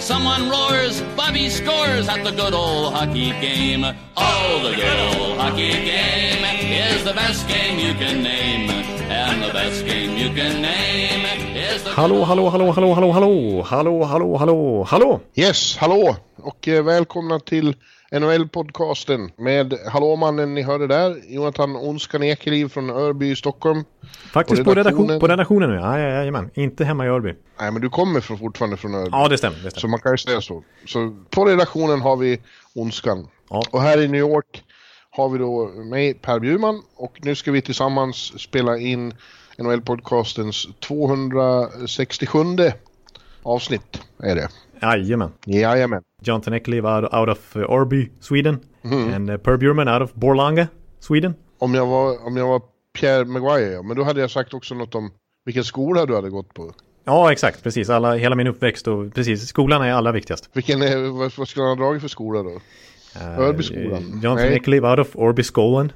Someone roars, Bobby scores at the good old hockey game. Oh, the good old hockey game is the best game you can name. And the best game you can name is the... Hallå, hallå, hallå, hallå, hallå, hallå, hallå, hallå, hallå, hallå. Yes, hallå och eh, välkomna till NHL-podcasten med hallåmannen ni hörde där, Jonathan Onskan Ekeliv från Örby i Stockholm. Faktiskt på, redaktion, på redaktionen nu, ja, ja, jajamän. Inte hemma i Örby. Nej, men du kommer från, fortfarande från Örby. Ja, det stämmer. Det Så stämmer. man kan ju säga så. Så på redaktionen har vi Onskan. Ja. Och här i New York har vi då mig, Per Bjurman. Och nu ska vi tillsammans spela in NHL-podcastens 267 avsnitt. Är det. Jajamän. Jajamän. Jonathan Ekeliv out, out of uh, Örby, Sweden. And uh, Per Bjurman out of Borlänge, Sweden. Om jag var, om jag var Pierre Maguire, ja. Men då hade jag sagt också något om vilken skola du hade gått på. Ja, exakt. Precis. Alla, hela min uppväxt och precis. Skolan är allra viktigast. Vilken, är- vad, vad skulle han ha dragit för skola då? Uh, Örbyskolan. Jonathan Nej. Ekeliv out of Örby skolan.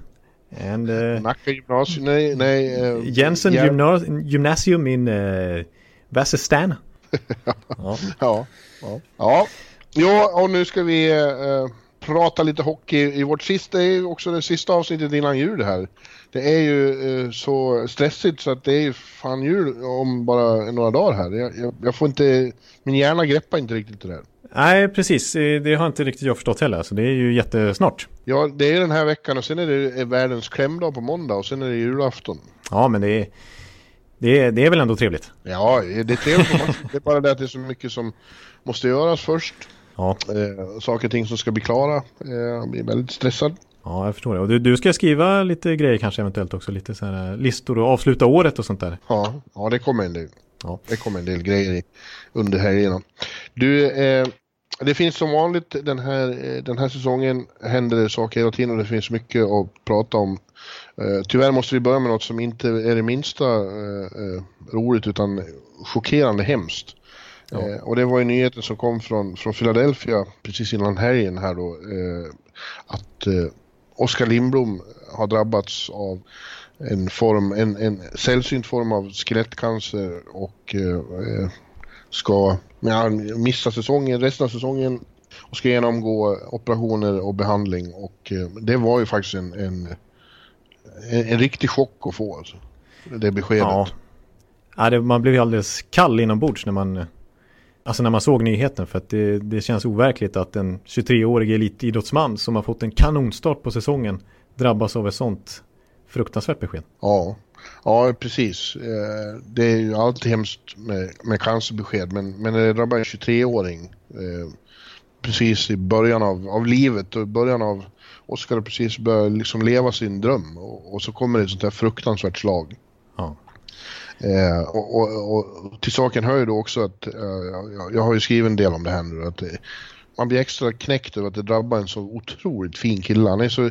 And uh, Nacka gymnasium? Nej, nej. eh, Jensen Jär- gymna Gymnasium in uh, Västerstan. ja. Ja, ja. Ja, ja och nu ska vi eh, prata lite hockey i vårt sista, det är också det sista avsnittet innan jul här. Det är ju eh, så stressigt så att det är ju fan jul om bara några dagar här. Jag, jag, jag får inte, min hjärna greppar inte riktigt det där. Nej, precis. Eh, Det har inte riktigt jag förstått heller. Så det är ju jättesnart. Ja, det är den här veckan och sen är det är världens klämdag på måndag och sen är det julafton. Ja, men det är, det är, det är väl ändå trevligt. Ja, det är trevligt. Det är bara det att det är så mycket som måste göras först. Ja, Eh, saker och ting som ska bli klara. Eh, jag blir väldigt stressad. ja jag förstår det. Och du, du ska skriva lite grejer kanske eventuellt också. Lite så här listor och avsluta året och sånt där. Ja, ja det kommer en del. Ja. Det kommer en del grejer i, under helgerna. Du, eh, det finns som vanligt den här, eh, den här säsongen händer det saker hela tiden och det finns mycket att prata om. Eh, tyvärr måste vi börja med något som inte är det minsta eh, eh, roligt utan chockerande hemskt. Eh, och det var ju nyheten som kom från, från Philadelphia precis innan helgen här då. Eh, att Oskar Lindblom har drabbats av en form, en, en sällsynt form av skelettcancer och ska ja, missa säsongen, resten av säsongen och ska genomgå operationer och behandling och det var ju faktiskt en, en, en, en riktig chock att få alltså. Det beskedet. Ja. Ja, det, man blev ju alldeles kall inombords när man, alltså när man såg nyheten. För att det, det känns overkligt att en 23-årig elitidrottsman som har fått en kanonstart på säsongen drabbas av ett sånt fruktansvärt besked. Ja, ja precis. Eh, Det är ju alltid hemskt med, med cancerbesked men, men när det drabbar en 23-åring eh, precis i början av, av livet och i början av Oskar precis börjat liksom leva sin dröm och, och så kommer det ett sånt här fruktansvärt slag. Ja. Eh, och, och, och till saken hör ju då också att eh, jag, jag har ju skrivit en del om det här nu att det, man blir extra knäckt över att det drabbar en så otroligt fin kille. Han är så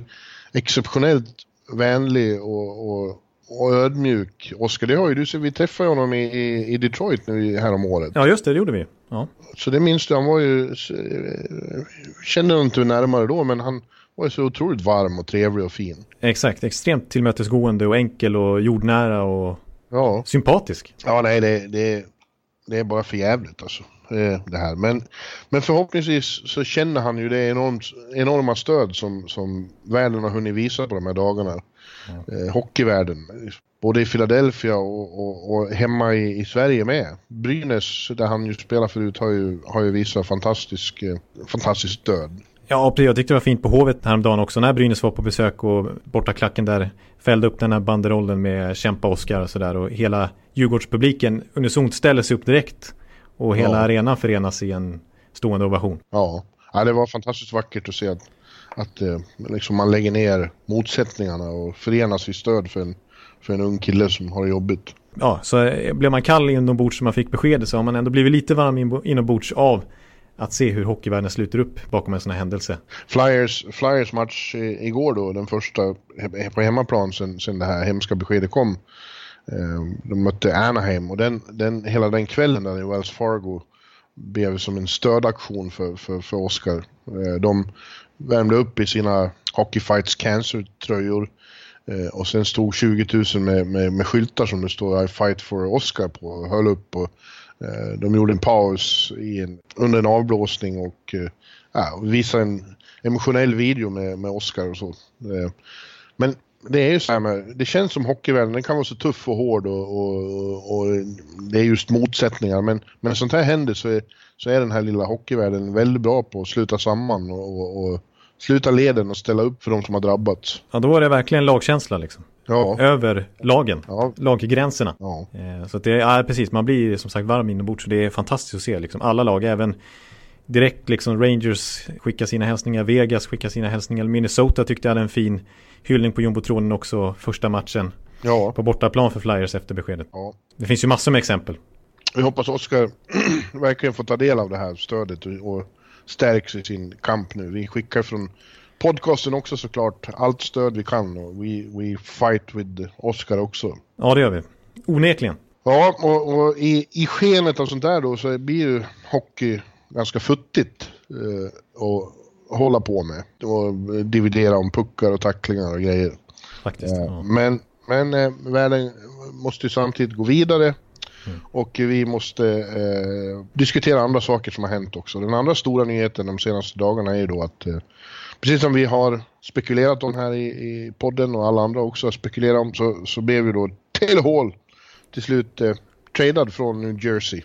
exceptionellt vänlig och, och, och ödmjuk. Oskar, det har ju du vi träffade honom i, i, Detroit nu här om året. ja, just det, det gjorde vi. Ja. Så det minns du, han var ju, honom inte närmare då men han var ju så otroligt varm och trevlig och fin. Exakt, extremt tillmötesgående och enkel och jordnära och Ja. sympatisk. Ja, nej, det, det, det är bara för jävligt alltså. Eh, Det här. Men, men förhoppningsvis så känner han ju det enormt, enorma stöd som, som världen har hunnit visa på de här dagarna. Eh, hockeyvärlden. Både i Philadelphia och, och, och hemma i, i Sverige med. Brynäs, där han ju spelar förut, har ju, har ju visat fantastisk, eh, fantastiskt stöd. Ja. Jag tyckte det var fint på Hovet häromdagen också när Brynäs var på besök och bortaklacken där fällde upp den här banderollen med Kämpa Oskar och sådär och hela Djurgårdspubliken unisont ställer sig upp direkt och hela Ja. arenan förenas i en stående ovation. Ja, ja det var fantastiskt vackert att se att, att eh, liksom man lägger ner motsättningarna och förenas i stöd för en, för en ung kille som har det jobbigt. Ja, så eh, blev man kall inombords som man fick beskedet så har man ändå blivit lite varm in- inombords av att se hur hockeyvärlden sluter upp bakom en sån här händelse. Flyers, Flyers match igår då, den första på hemmaplan sen, sen det här hemska beskedet kom. Ehm, de mötte Anaheim och den, den, hela den kvällen där i Wells Fargo blev som en stödaktion för, för, för Oscar. Ehm, de värmde upp i sina Hockey Fights Cancer-tröjor eh, och sen stod 20 000 med, med, med skyltar som det står I fight for Oscar på och höll upp. Och, eh, de gjorde en paus i en, under en avblåsning och eh, ja, visade en emotionell video med, med Oscar och så. Ehm, men det är ju så här med, det känns som hockeyvärlden, den kan vara så tuff och hård och, och, och det är just motsättningar. Men när sånt här händer så är, så är den här lilla hockeyvärlden väldigt bra på att sluta samman och, och, och sluta leden och ställa upp för de som har drabbats. Ja, då är det verkligen lagkänsla liksom. Ja. Över lagen, ja. laggränserna. Ja. Eh, så att det är precis, man blir som sagt varm inombords så det är fantastiskt att se liksom. Alla lag, även direkt liksom Rangers skickar sina hälsningar, Vegas skickar sina hälsningar, Minnesota tyckte jag hade en fin hyllning på jumbotronen också första matchen. Ja. På bortaplan för Flyers efter beskedet. Ja. Det finns ju massor med exempel. Vi hoppas Oskar verkligen får ta del av det här stödet och stärks i sin kamp nu. Vi skickar från podcasten också såklart allt stöd vi kan och we, we fight with Oscar också. Ja, det gör vi. Onekligen. Ja, och, och i, i skenet av sånt där då så blir ju hockey ganska futtigt eh, att hålla på med. Och dividera om puckar och tacklingar och grejer. Faktiskt, eh, ja. Men, men eh, världen måste ju samtidigt gå vidare. Mm. Och vi måste eh, diskutera andra saker som har hänt också. Den andra stora nyheten de senaste dagarna är ju då att eh, precis som vi har spekulerat om här i, i podden och alla andra också har spekulerat om så, så blev ju då Taylor Hall till slut eh, tradad från New Jersey.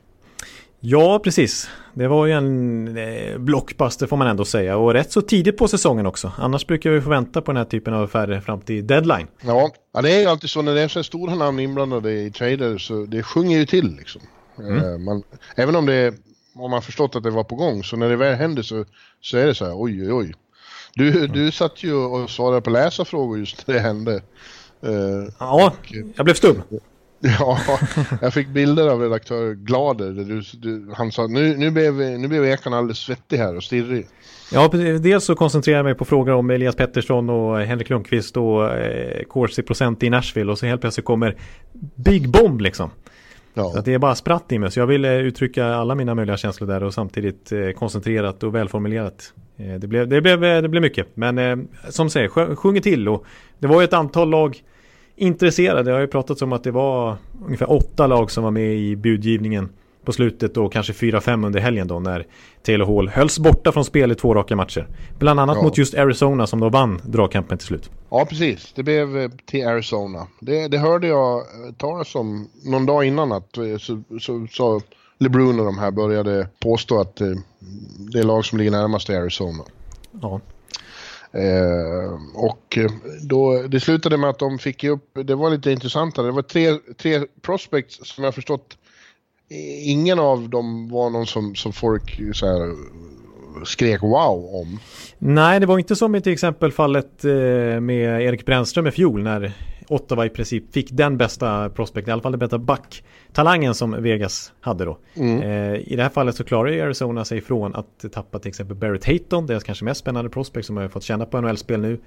Ja, precis. Det var ju en eh, blockbuster får man ändå säga. Och rätt så tidigt på säsongen också. Annars brukar vi få vänta på den här typen av affärer fram till deadline. Ja, ja det är ju alltid så när det är så stora namn inblandade i trader så det sjunger ju till liksom. Mm. Eh, man, även om det om man förstått att det var på gång, så när det väl händer så, så är det så här, oj oj oj. Du, mm. du satt ju och svarade på läsarfrågor just när det hände. Uh, ja, jag blev stum. Ja, jag fick bilder av redaktör Glader där du, du, han sa nu, nu, blev, nu blev Ekan alldeles svettig här och stirrig. Ja, dels så koncentrerar jag mig på frågor om Elias Pettersson och Henrik Lundqvist och eh, Corsi procent i Nashville och så helt plötsligt kommer Big Bomb liksom. Ja. Så att det är bara spratt i mig. Så jag vill eh, uttrycka alla mina möjliga känslor där och samtidigt eh, koncentrerat och välformulerat. Eh, det, blev, det, blev, det blev mycket. Men eh, som säger, sjunger till och det var ju ett antal lag intresserade. Det har ju pratats om att det var ungefär åtta lag som var med i budgivningen på slutet och kanske fyra fem under helgen då när Taylor Hall hölls borta från spel i två raka matcher. Bland annat ja. mot just Arizona som då vann dragkampen till slut. Ja, precis. Det blev eh, till Arizona. Det, det hörde jag eh, talas om någon dag innan att eh, så, så, så LeBron och de här började påstå att det är lag som ligger närmast Arizona. Ja. Eh, och eh, då, det slutade med att de fick upp, det var lite intressantare, det var tre, tre prospects som jag förstått, eh, ingen av dem var någon som, som folk så här, skrek wow om. Nej, det var inte som i till exempel fallet eh, med Erik Brännström i fjol när Ottawa i princip fick den bästa prospect, i alla fall den bästa back-talangen som Vegas hade då. Mm. Eh, I det här fallet så klarar ju Arizona sig ifrån att tappa till exempel Barrett Hayton, deras kanske mest spännande prospect som har fått känna på NHL-spel nu.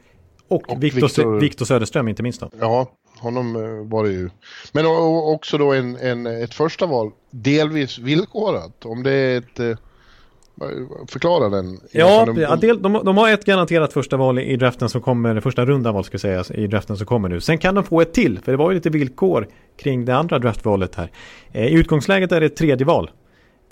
Och, och Victor, Victor, Victor Söderström inte minst då. Ja, honom eh, var det ju. Men också då en, en, ett första val, delvis villkorat. Om det är ett Förklara den. Ja, de, de, de, de, har ett garanterat första val i draften som kommer, första runda val ska sägas, i draften som kommer nu. Sen kan de få ett till, för det var ju lite villkor kring det andra draftvalet här. Eh, I utgångsläget är det ett tredje val,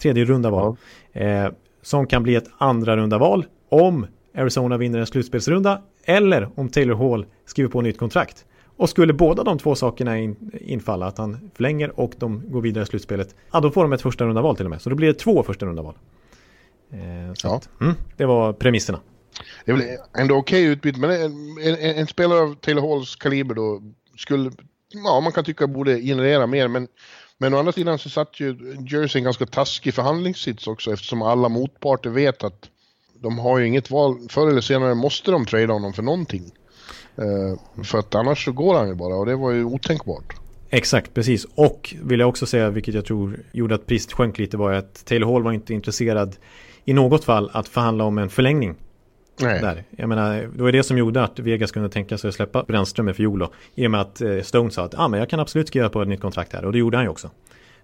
tredje runda val, ja. eh, som kan bli ett andra runda val om Arizona vinner en slutspelsrunda eller om Taylor Hall skriver på nytt kontrakt. Och skulle båda de två sakerna in, infalla, att han förlänger och de går vidare i slutspelet, ja då får de ett första runda val till och med. Så då blir det två första runda Eh, ja. Att, mm, det var premisserna. Det är väl ändå okej okay utbyte, men en, en, en, spelare av Taylor Halls kaliber då skulle, ja man kan tycka borde generera mer, men men å andra sidan så satt ju Jersey en ganska taskig förhandlingssits också eftersom alla motparter vet att de har ju inget val. Förr eller senare måste de trada honom för någonting. Uh, för att annars så går han ju bara och det var ju otänkbart. Exakt, precis. Och vill jag också säga, vilket jag tror gjorde att priset sjönk lite, var att Taylor Hall var inte intresserad i något fall att förhandla om en förlängning. Nej. Där. Jag menar, det var det som gjorde att Vegas kunde tänka sig att släppa Brännström fjol då. I och med att eh, Stone sa att ah, men jag kan absolut skriva på ett nytt kontrakt här. Och det gjorde han ju också.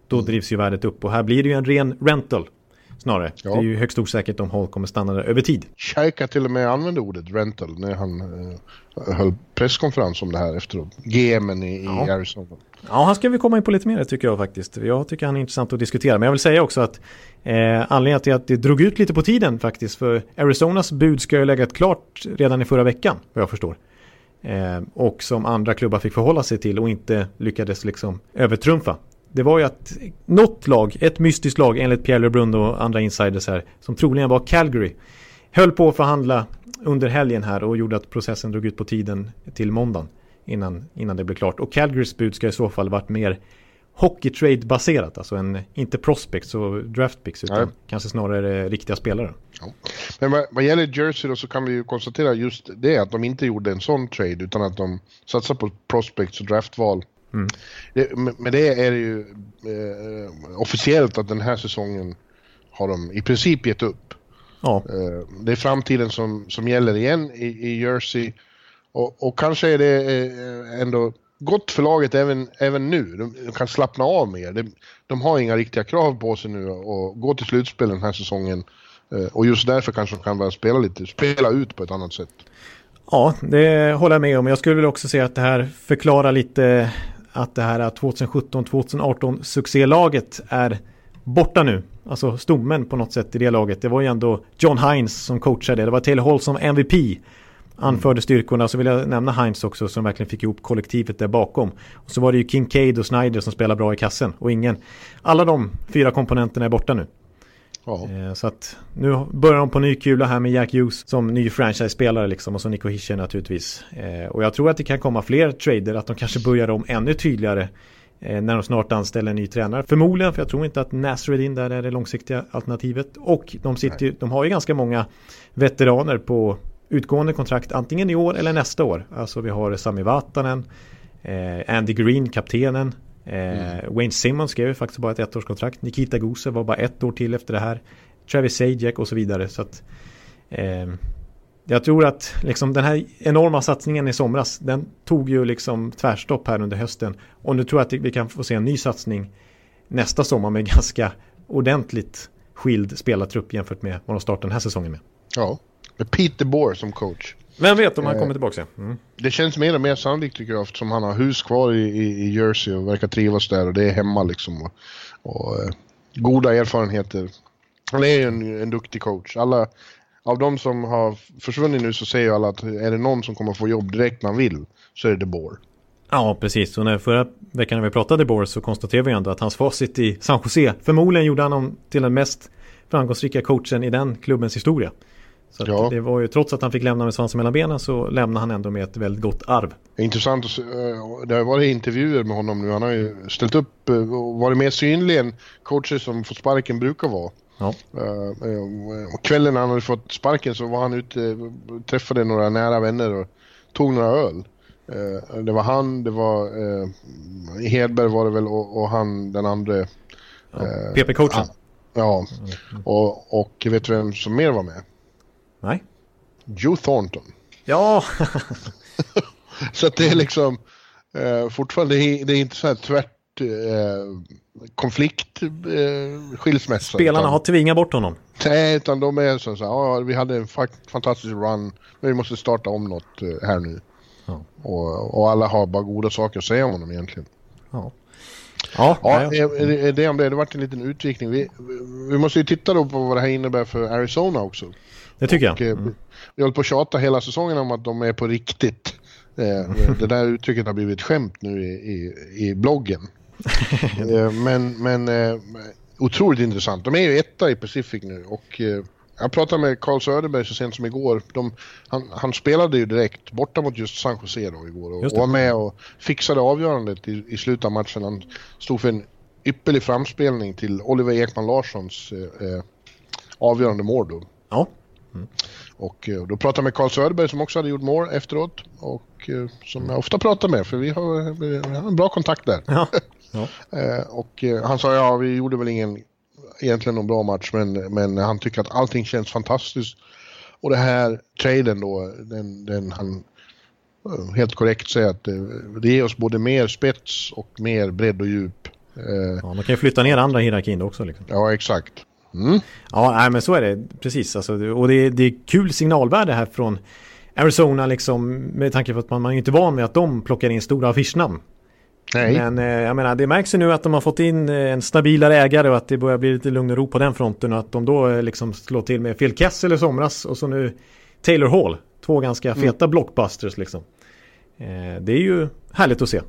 Då mm. drivs ju värdet upp och här blir det ju en ren rental. Snarare. Ja. Det är ju högst osäkert om Hall kommer stanna där över tid. Shaika till och med använde ordet rental när han eh, höll presskonferens om det här efteråt. GMen i, ja. i Arizona. Ja, han ska vi komma in på lite mer tycker jag faktiskt. Jag tycker han är intressant att diskutera. Men jag vill säga också att eh, anledningen till att det drog ut lite på tiden faktiskt. För Arizonas bud ska ju lägga klart redan i förra veckan, vad jag förstår. Eh, och som andra klubbar fick förhålla sig till och inte lyckades liksom övertrumfa. Det var ju att något lag, ett mystiskt lag enligt Pierre LeBrun och andra insiders här, som troligen var Calgary, höll på att förhandla under helgen här och gjorde att processen drog ut på tiden till måndagen innan, innan det blev klart. Och Calgarys bud ska i så fall varit mer hockey trade baserat, alltså en, inte prospects och draft picks utan Nej. kanske snarare riktiga spelare. Ja. Men vad, vad, gäller Jersey då så kan vi ju konstatera just det att de inte gjorde en sån trade utan att de satsar på prospects och draftval. Mm. Det, med det är det ju eh, officiellt att den här säsongen har de i princip gett upp. Ja. Eh, det är framtiden som, som gäller igen i, i Jersey. Och, och, kanske är det eh, ändå gott för laget även, även nu. De kan slappna av mer. De, de har inga riktiga krav på sig nu och gå till slutspel den här säsongen. Eh, och just därför kanske de kan börja spela lite, spela ut på ett annat sätt. Ja, det håller jag med om. Jag skulle väl också säga att det här förklarar lite att det här 2017-2018 succélaget är borta nu. Alltså stommen på något sätt i det laget. Det var ju ändå John Hines som coachade. Det var Taylor Hall som MVP anförde styrkorna. Så vill jag nämna Heinz också som verkligen fick ihop kollektivet där bakom. Och så var det ju Kincaid och Snyder som spelar bra i kassen och ingen. Alla de fyra komponenterna är borta nu. Ja. Eh, så att nu börjar de på ny kula här med Jack Hughes som ny franchise-spelare liksom och så Nico Hischer naturligtvis. Eh, och jag tror att det kan komma fler trader, att de kanske börjar om ännu tydligare eh, när de snart anställer en ny tränare. Förmodligen, för jag tror inte att Nasreddin där är det långsiktiga alternativet. Och de, sitter, de har ju ganska många veteraner på utgående kontrakt antingen i år eller nästa år. Alltså vi har Sami Vatanen, eh, Andy Green, kaptenen. Eh, mm. Wayne Simmons skrev faktiskt bara ett ettårskontrakt. Nikita Guse var bara ett år till efter det här. Travis Sajak och så vidare. Så att, eh, jag tror att liksom den här enorma satsningen i somras, den tog ju liksom tvärstopp här under hösten. Och nu tror jag att vi kan få se en ny satsning nästa sommar med ganska ordentligt skild spelartrupp jämfört med vad de startar den här säsongen med. Ja, med Peter Boer som coach. Vem vet om han eh, kommer tillbaka? Mm. Det känns mer och mer sannolikt tycker jag eftersom han har hus kvar i, i, i Jersey och verkar trivas där och det är hemma liksom. Och, och eh, goda erfarenheter. Han är ju en, en duktig coach. Alla, av de som har försvunnit nu så säger alla att är det någon som kommer få jobb direkt när han vill så är det De Boer. Ja, precis. Och när förra veckan när vi pratade De Boer så konstaterade vi ändå att hans facit i San Jose förmodligen gjorde honom till den mest framgångsrika coachen i den klubbens historia. Så ja. det var ju, trots att han fick lämna med svansen mellan benen så lämnade han ändå med ett väldigt gott arv. Intressant, eh, det har varit intervjuer med honom nu. Han har ju ställt upp eh, och varit mer synlig än coacher som fått sparken brukar vara. Ja. Uh, och kvällen när han hade fått sparken så var han ute, träffade några nära vänner och tog några öl. Det var han, det var Hedberg var det väl och, och han den andra. Ja, PP-coachen. Ja, mm. och, och vet du vem som mer var med? Nej. Joe Thornton. Ja! så att det är liksom eh, fortfarande, det är, inte så här tvärt eh, konflikt, eh, skilsmässa. Spelarna utan, har tvingat bort honom. Nej, utan de är så, här, ja, vi hade en fantastisk run, men vi måste starta om något eh, här nu. Ja. Och, och, alla har bara goda saker att säga om honom egentligen. Ja. Ja, ja det, det om det. Det varit en liten utvikning. Vi, vi måste ju titta då på vad det här innebär för Arizona också. Det tycker jag. Eh, mm. Vi håller på att tjata hela säsongen om att de är på riktigt. Eh, det där uttrycket har blivit skämt nu i, i, i bloggen. Eh, men, men otroligt intressant. De är ju etta i Pacific nu och jag pratade med Carl Söderberg så sent som igår. De, han, han, spelade ju direkt borta mot just San Jose då igår och, och var med och fixade avgörandet i, i slutet av matchen. Han stod för en ypperlig framspelning till Oliver Ekman Larssons eh, avgörande mål då. Ja. Mm. Och eh, då pratade jag med Carl Söderberg som också hade gjort mål efteråt och eh, som jag ofta pratar med för vi har, vi har en bra kontakt där. Ja. Ja. Eh, och han sa ja, vi gjorde väl ingen egentligen någon bra match men, men han tycker att allting känns fantastiskt. Och det här traden då, den, den han helt korrekt säger att det, ger oss både mer spets och mer bredd och djup. Ja, man kan ju flytta ner andra hierarkin också. Liksom. Ja, exakt. Mm. Ja, nej, men så är det precis. Alltså, och det, det är kul signalvärde här från Arizona liksom med tanke på att man, man är inte van med att de plockar in stora affischnamn. Nej. Men eh, jag menar, det märks ju nu att de har fått in eh, en stabilare ägare och att det börjar bli lite lugn och ro på den fronten och att de då eh, liksom slår till med Phil Kessel i somras och så nu Taylor Hall. Två ganska feta mm. blockbusters liksom. Eh, det är ju härligt att se.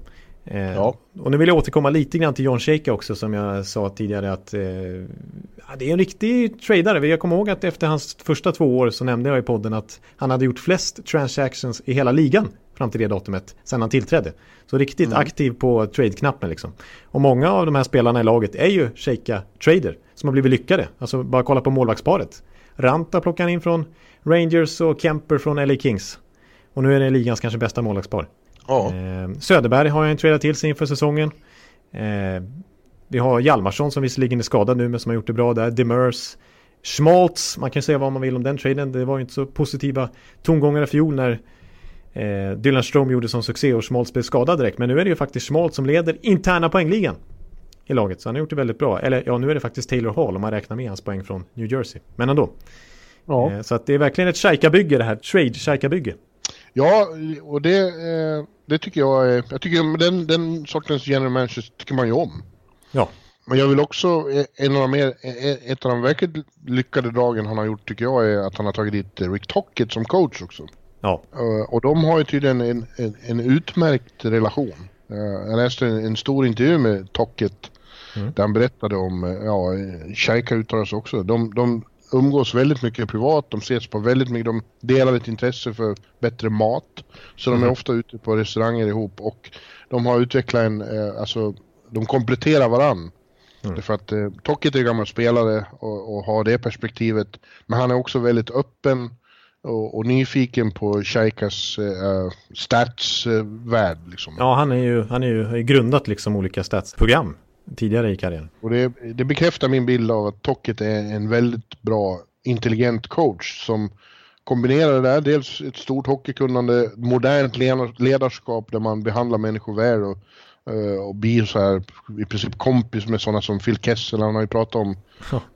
Eh, ja. Och nu vill jag återkomma lite grann till John Shaker också som jag sa tidigare att eh, det är en riktig tradare. Jag kommer ihåg att efter hans första två år så nämnde jag i podden att han hade gjort flest transactions i hela ligan fram till det datumet sedan han tillträdde. Så riktigt mm. aktiv på trade-knappen liksom. Och många av de här spelarna i laget är ju Shaker trader som har blivit lyckade. Alltså bara kolla på målvaktsparet. Ranta plockar han in från Rangers och Kemper från LA Kings. Och nu är det ligans kanske bästa målvaktspar. Ja. Eh, Söderberg har jag en tradat till sig inför säsongen. Eh, vi har Hjalmarsson som visserligen är skadad nu men som har gjort det bra där. Demers. Schmaltz, man kan säga vad man vill om den traden. Det var ju inte så positiva tongångar i fjol när eh, Dylan Strom gjorde som succé och Schmaltz blev skadad direkt. Men nu är det ju faktiskt Schmaltz som leder interna poängligan i laget. Så han har gjort det väldigt bra. Eller ja, nu är det faktiskt Taylor Hall om man räknar med hans poäng från New Jersey. Men ändå. Ja. Eh, så att det är verkligen ett Shaika-bygge det här. Trade Shaika-bygge. Ja, och det, eh, det tycker jag är... Jag tycker den, den sortens general managers tycker man ju om. Ja. Men jag vill också, en av de mer, ett av de verkligt lyckade dragen han har gjort tycker jag är att han har tagit dit Rick Tockett som coach också. Ja. Och de har ju tydligen en, en, en utmärkt relation. Jag läste en, en, stor intervju med Tockett mm. där han berättade om, ja, Shaika uttalas också. De, de umgås väldigt mycket privat, de ses på väldigt mycket, de delar ett intresse för bättre mat. Så mm. de är mm. ofta ute på restauranger ihop och de har utvecklat en, eh, alltså de kompletterar varann. Mm. För att eh, Tocket är gammal spelare och, och har det perspektivet. Men han är också väldigt öppen och, och nyfiken på Shaikas eh, statsvärld. Eh, liksom. Ja, han är ju, han är ju grundat liksom olika statsprogram tidigare i karriären. Och det, det bekräftar min bild av att Tocket är en väldigt bra, intelligent coach som kombinerar det där, dels ett stort hockeykunnande, modernt ledarskap där man behandlar människor väl och, eh, och blir så här i princip kompis med sådana som Phil Kessel, han har ju pratat om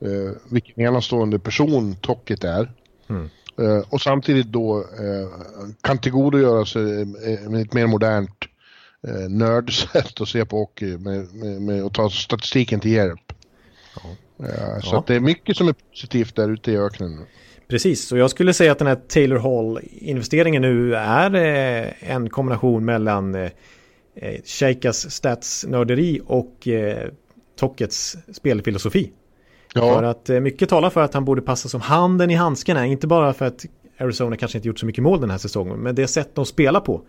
uh, vilken enastående person Tocket är. Mm. Uh, och samtidigt då kan tillgodogöra sig ett mer modernt eh, nördsätt att se på hockey med, med, med att ta statistiken till hjälp. Ja. Ja, så ja. det är mycket som är positivt där ute i öknen. Precis, och jag skulle säga att den här Taylor Hall-investeringen nu är eh, en kombination mellan eh, eh Sheikas statsnörderi och eh, Tockets spelfilosofi. Ja. För att eh, mycket talar för att han borde passa som handen i handskarna, inte bara för att Arizona kanske inte gjort så mycket mål den här säsongen, men det sätt de spelar på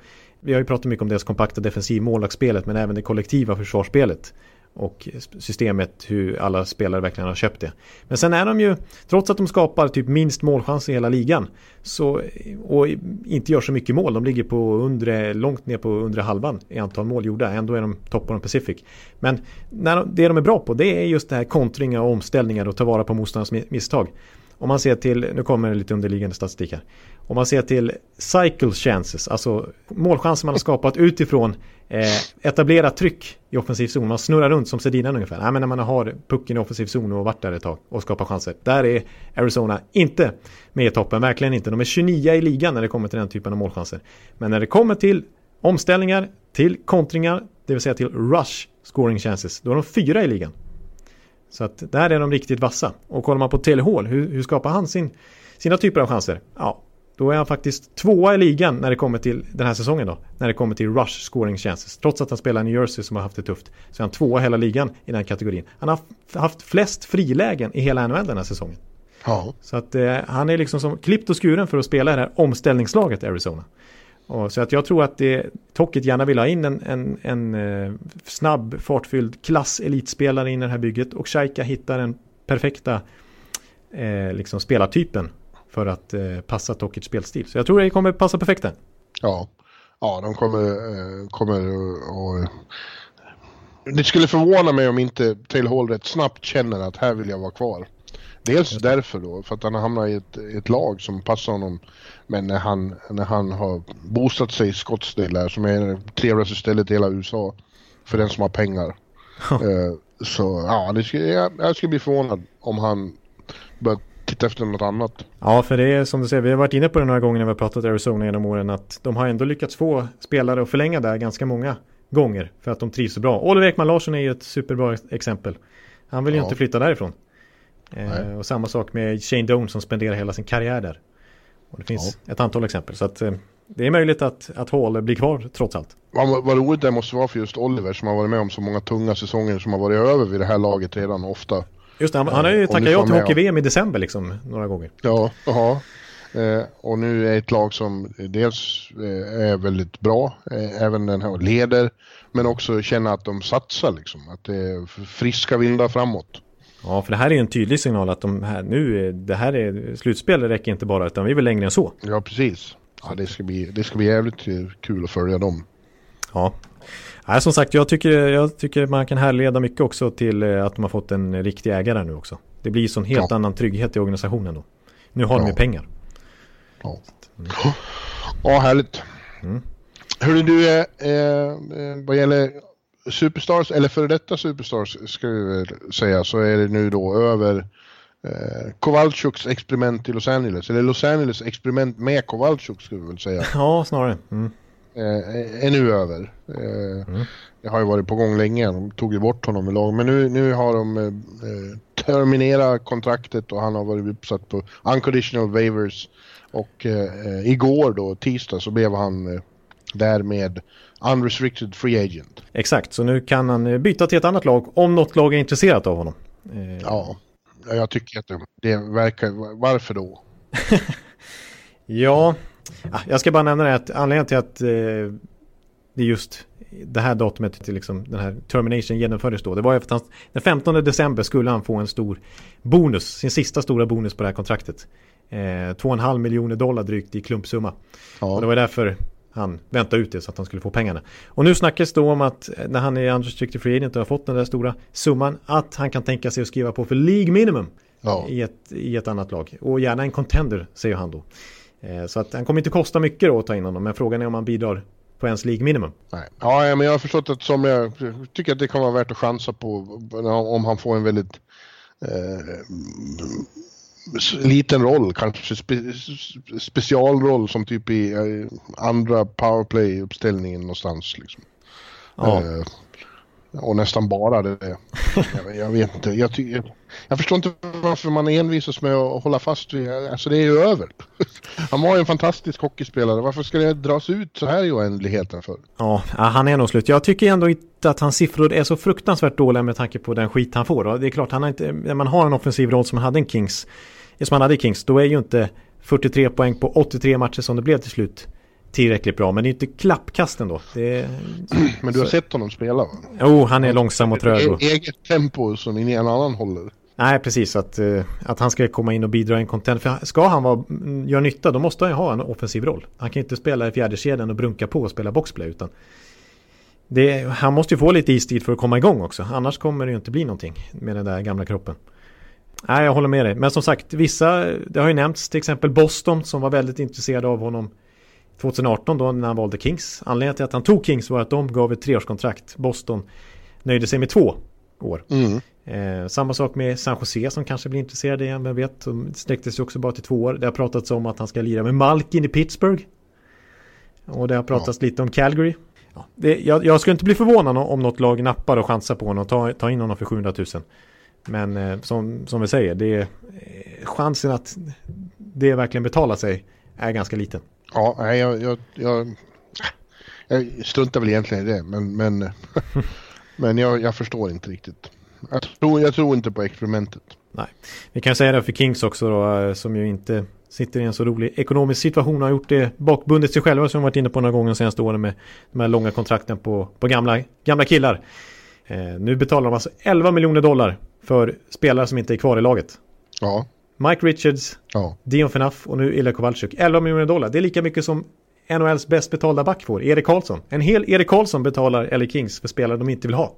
vi har ju pratat mycket om deras kompakta defensiv målvaktsspelet men även det kollektiva försvarsspelet. Och systemet hur alla spelare verkligen har köpt det. Men sen är de ju, trots att de skapar typ minst målchans i hela ligan. Så, och inte gör så mycket mål, de ligger på undre, långt ner på undre halvan i antal mål gjorda. Ändå är de topp på den Pacific. Men när de, det de är bra på det är just det här kontringar och omställningar och ta vara på motståndarnas misstag. Om man ser till, nu kommer det lite underliggande statistik här. Om man ser till cycle chances, alltså målchanser man har skapat utifrån eh, etablerat tryck i offensiv zon. Man snurrar runt som Sedinan ungefär. Nej, men när man har pucken i offensiv zon och varit där ett tag och skapar chanser. Där är Arizona inte med i toppen, verkligen inte. De är 29 i ligan när det kommer till den typen av målchanser. Men när det kommer till omställningar, till kontringar, det vill säga till rush scoring chances, då är de fyra i ligan. Så att där är de riktigt vassa. Och kollar man på Telehall, hur, hur skapar han sin, sina typer av chanser? Ja, då är han faktiskt tvåa i ligan när det kommer till den här säsongen då. När det kommer till rush scoring chances. Trots att han spelar i New Jersey som har haft det tufft. Så är han tvåa i hela ligan i den kategorin. Han har haft flest frilägen i hela NHL den här säsongen. Ja. Så att eh, han är liksom som klippt och skuren för att spela i det här omställningslaget Arizona. Och så att jag tror att det, Tocket gärna vill ha in en, en, en eh, snabb, fartfylld klass-elitspelare in i det här bygget. Och Shaika hittar den perfekta eh, liksom spelartypen för att eh, passa Tokits spelstil. Så jag tror det kommer passa perfekt där. Ja, ja de kommer, eh, kommer och, Det skulle förvåna mig om inte Tail Hall rätt snabbt känner att här vill jag vara kvar. Dels därför då, för att han har hamnat i ett, ett, lag som passar honom. Men när han, när han har boostat sig i Scottsdale där, som är det trevligaste stället i hela USA. För den som har pengar. uh, så ja, det skulle, jag, jag skulle bli förvånad om han börjar titta efter något annat. Ja, för det är som du säger, vi har varit inne på det några gånger när vi har pratat Arizona genom åren att de har ändå lyckats få spelare att förlänga där ganska många gånger för att de trivs så bra. Oliver Ekman Larsson är ju ett superbra exempel. Han vill ju ja. inte flytta därifrån. Eh, och samma sak med Shane Doan som spenderar hela sin karriär där. Och det finns ja. ett antal exempel. Så att, eh, det är möjligt att, att Hall blir kvar trots allt. Vad, vad roligt det måste vara för just Oliver som har varit med om så många tunga säsonger som har varit över vid det här laget redan ofta. Just det, han, han har ju tackat ja till Hockey-VM i december liksom några gånger. Ja, jaha. Eh, och nu är ett lag som dels eh, är väldigt bra, eh, även den här leder, men också känner att de satsar liksom. Att det är friska vindar framåt. Ja, för det här är en tydlig signal att de här nu, det här är slutspel, det räcker inte bara, utan vi vill längre än så. Ja, precis. Ja, det ska bli, det ska bli jävligt kul att följa dem. Ja. Nej, som sagt, jag tycker, jag tycker man kan härleda mycket också till eh, att de har fått en riktig ägare nu också. Det blir så en helt ja. annan trygghet i organisationen då. Nu har ja. de ju pengar. Ja, mm. ja härligt. Mm. Hörru du, eh, eh, vad gäller Superstars, eller före detta Superstars ska vi väl säga, så är det nu då över eh, Kowalchuks experiment i Los Angeles. Eller Los Angeles experiment med Kowalchuk skulle vi väl säga. Ja, snarare. Mm. Eh, är nu över. Eh, mm. Det har ju varit på gång länge. De tog ju bort honom i lag. Men nu, nu har de eh, eh terminerat kontraktet och han har varit uppsatt på unconditional waivers. Och eh, igår då, tisdag, så blev han eh, därmed unrestricted free agent. Exakt, så nu kan han eh, byta till ett annat lag om något lag är intresserat av honom. Eh... Ja, jag tycker att det, det verkar... Varför då? ja, jag ska bara nämna det att anledningen till att eh, det är just det här datumet till liksom den här termination genomfördes då. Det var ju för att han, den 15 december skulle han få en stor bonus, sin sista stora bonus på det här kontraktet. Eh, 2,5 miljoner dollar drygt i klumpsumma. Ja. Och det var därför han väntade ut det så att han skulle få pengarna. Och nu snackas då om att när han är unrestricted free agent och har fått den där stora summan att han kan tänka sig att skriva på för League minimum ja. i, ett, i ett annat lag. Och gärna en contender säger han då. Eh, så att han kommer inte kosta mycket då att ta in honom men frågan är om han bidrar på ens League minimum. Nej. Ja, men jag har förstått att som jag tycker att det kan vara värt att chansa på om han får en väldigt eh, liten roll, kanske spe, specialroll som typ i eh, andra powerplay-uppställningen någonstans. Liksom. Ja. Eh, och nästan bara det. Jag, jag vet inte. Jag, jag, jag, förstår inte varför man envisas med att hålla fast vid... Alltså det är ju över. Han var ju en fantastisk hockeyspelare. Varför ska det dras ut så här i oändligheten för? Ja, äh, han är nog slut. Jag tycker ändå inte att hans siffror är så fruktansvärt dåliga med tanke på den skit han får. Det är klart, han har inte, när man har en offensiv roll som han hade en Kings, som han hade i Kings, då är ju inte 43 poäng på 83 matcher som det blev till slut tillräckligt bra. Men det är inte klappkast ändå. Är... Men du har så... sett honom spela va? Jo, han är långsam och trög. Och... Eget tempo som ingen annan håller. Nej, precis. Att, uh, att han ska komma in och bidra i en content. För ska han vara, göra nytta, då måste han ju ha en offensiv roll. Han kan inte spela i fjärde kedjan och brunka på och spela boxplay. Utan det, han måste ju få lite istid för att komma igång också. Annars kommer det ju inte bli någonting med den där gamla kroppen. Nej, jag håller med dig. Men som sagt, vissa, det har ju nämnts till exempel Boston som var väldigt intresserade av honom 2018 då när han valde Kings. Anledningen till att han tog Kings var att de gav ett treårskontrakt. Boston nöjde sig med två år. Mm. Eh, samma sak med San Jose som kanske blir intresserade igen, vem vet. De sträckte sig också bara till två år. Det har pratats om att han ska lira med Malkin i Pittsburgh. Och det har pratats ja. lite om Calgary. Ja, det, jag, jag, skulle inte bli förvånad om något lag nappar och chansar på honom och tar ta in honom för 700 000. Men eh, som, som vi säger, det eh, chansen att det verkligen betalar sig är ganska liten. Ja, nej, jag, jag, jag, jag struntar väl egentligen i det, men, men, men jag, jag förstår inte riktigt. Jag tror, jag tror inte på experimentet. Nej, vi kan säga det för Kings också då, eh, som ju inte sitter i en så rolig ekonomisk situation och har gjort det bakbundet sig själva som vi varit inne på några gånger de senaste åren med de här långa kontrakten på, på gamla, gamla killar. Eh, nu betalar de alltså 11 miljoner dollar för spelare som inte är kvar i laget. Ja. Mike Richards, ja. Dion Phaneuf och nu Ilja Kowalczyk. 11 miljoner dollar. Det är lika mycket som NHLs bäst betalda back får, Erik Karlsson. En hel Erik Karlsson betalar LA Kings för spelare de inte vill ha.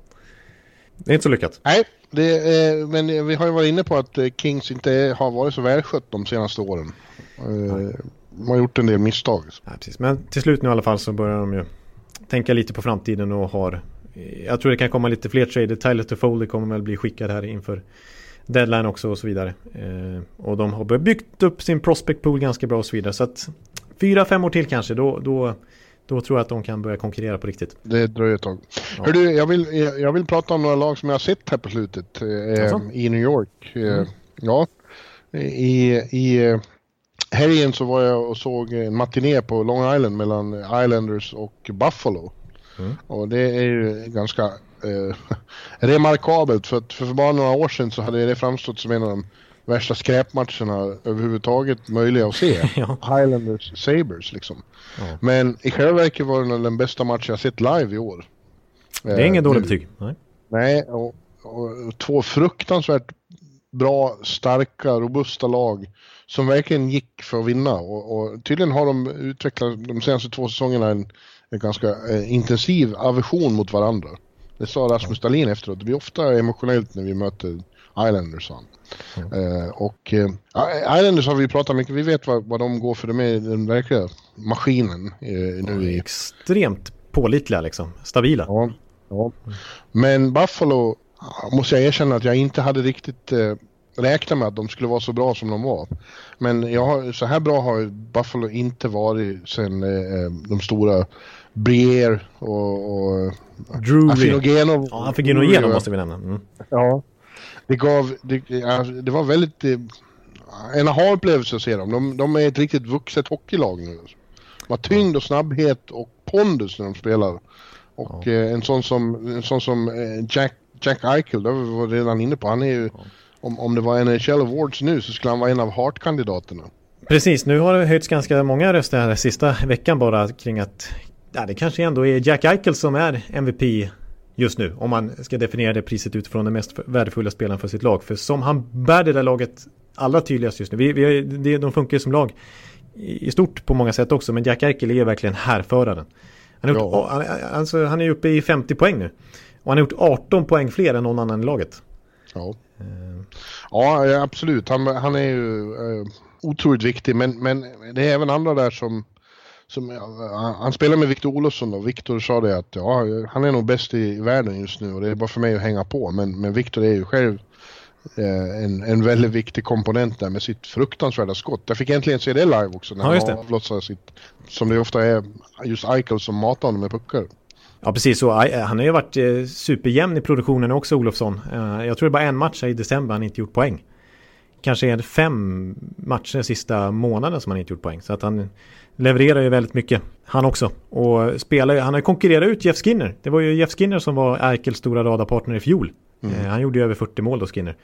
Det är inte så lyckat. Nej, det, eh, men vi har ju varit inne på att eh, Kings inte har varit så välskött de senaste åren. Eh, de har gjort en del misstag. Ja, precis. Men till slut nu i alla fall så börjar de ju tänka lite på framtiden och har jag tror det kan komma lite fler trader. Tyler Toffoli kommer väl bli skickad här inför deadline också och så vidare. Eh, och de har byggt upp sin prospect pool ganska bra och så vidare. Så att fyra, fem år till kanske, då, då, då tror jag att de kan börja konkurrera på riktigt. Det dröjer ett tag. Ja. Hördu, jag vill, jag vill prata om några lag som jag har sett här på slutet eh, i New York. Eh, mm. Ja, i, i helgen så var jag och såg en matiné på Long Island mellan Islanders och Buffalo. Mm. Och det är ju ganska eh, remarkabelt för att för bara några år sedan så hade det framstått som en av de värsta skräpmatcherna överhuvudtaget möjliga att se. ja. Highlanders Sabres liksom. Ja. Men i själva verket var det den bästa matchen jag sett live i år. Det är eh, ingen dålig betyg. Nej, Nej och, och, två fruktansvärt bra, starka, robusta lag som verkligen gick för att vinna. Och, och tydligen har de utvecklat de senaste två säsongerna en, en ganska eh, intensiv aversion mot varandra. Det sa Rasmus Dahlin efteråt. Det blir ofta emotionellt när vi möter Islanders. Mm. Uh, och uh, Islanders har vi pratat mycket, vi vet vad, vad de går för, de är den verkliga maskinen. Uh, nu i... Extremt pålitliga liksom, stabila. Ja, ja. Men Buffalo måste jag erkänna att jag inte hade riktigt uh, räknat med att de skulle vara så bra som de var. Men jag har, så här bra har Buffalo inte varit sen de stora Brier och, och Drew Afinogenov. Ja, Afinogenov måste vi nämna. Mm. Ja. Det gav, det, det var väldigt, eh, en aha-upplevelse att se dem. De, de är ett riktigt vuxet hockeylag nu. De har tyngd och snabbhet och pondus när de spelar. Och ja. eh, en sån som, en sån som eh, Jack, Jack Eichel, det var vi redan inne på, han är ju, ja. om, om det var NHL Awards nu så skulle han vara en av Hart-kandidaterna. Precis, nu har det höjts ganska många röster här sista veckan bara kring att ja, det kanske ändå är Jack Eichel som är MVP just nu. Om man ska definiera det priset utifrån den mest värdefulla spelaren för sitt lag. För som han bär det där laget allra tydligast just nu. Vi, vi, det, de funkar ju som lag i stort på många sätt också. Men Jack Eichel är verkligen härföraren. Han, gjort, ja. han, alltså, han är uppe i 50 poäng nu. Och han har gjort 18 poäng fler än någon annan i laget. Ja, uh. ja absolut. Han, han är ju uh, otroligt viktig. Men, men det är även andra där som som, han spelar med Victor Olofsson och Victor sa det att ja, han är nog bäst i världen just nu och det är bara för mig att hänga på. Men, men Victor är ju själv eh, en, en väldigt viktig komponent där med sitt fruktansvärda skott. Jag fick äntligen se det live också när ja, han avlossade sitt, som det ofta är, just Eichel som matar honom med puckar. Ja precis, så han har ju varit eh, superjämn i produktionen också Olofsson. Eh, jag tror det är bara en match i december han inte gjort poäng. Kanske är det fem matcher sista månaden som han inte gjort poäng. Så att han levererar ju väldigt mycket. Han också. Och spelar, han har konkurrerat ut Jeff Skinner. Det var ju Jeff Skinner som var Erkels stora radarpartner i fjol. Mm. Eh, han gjorde ju över 40 mål då Skinner.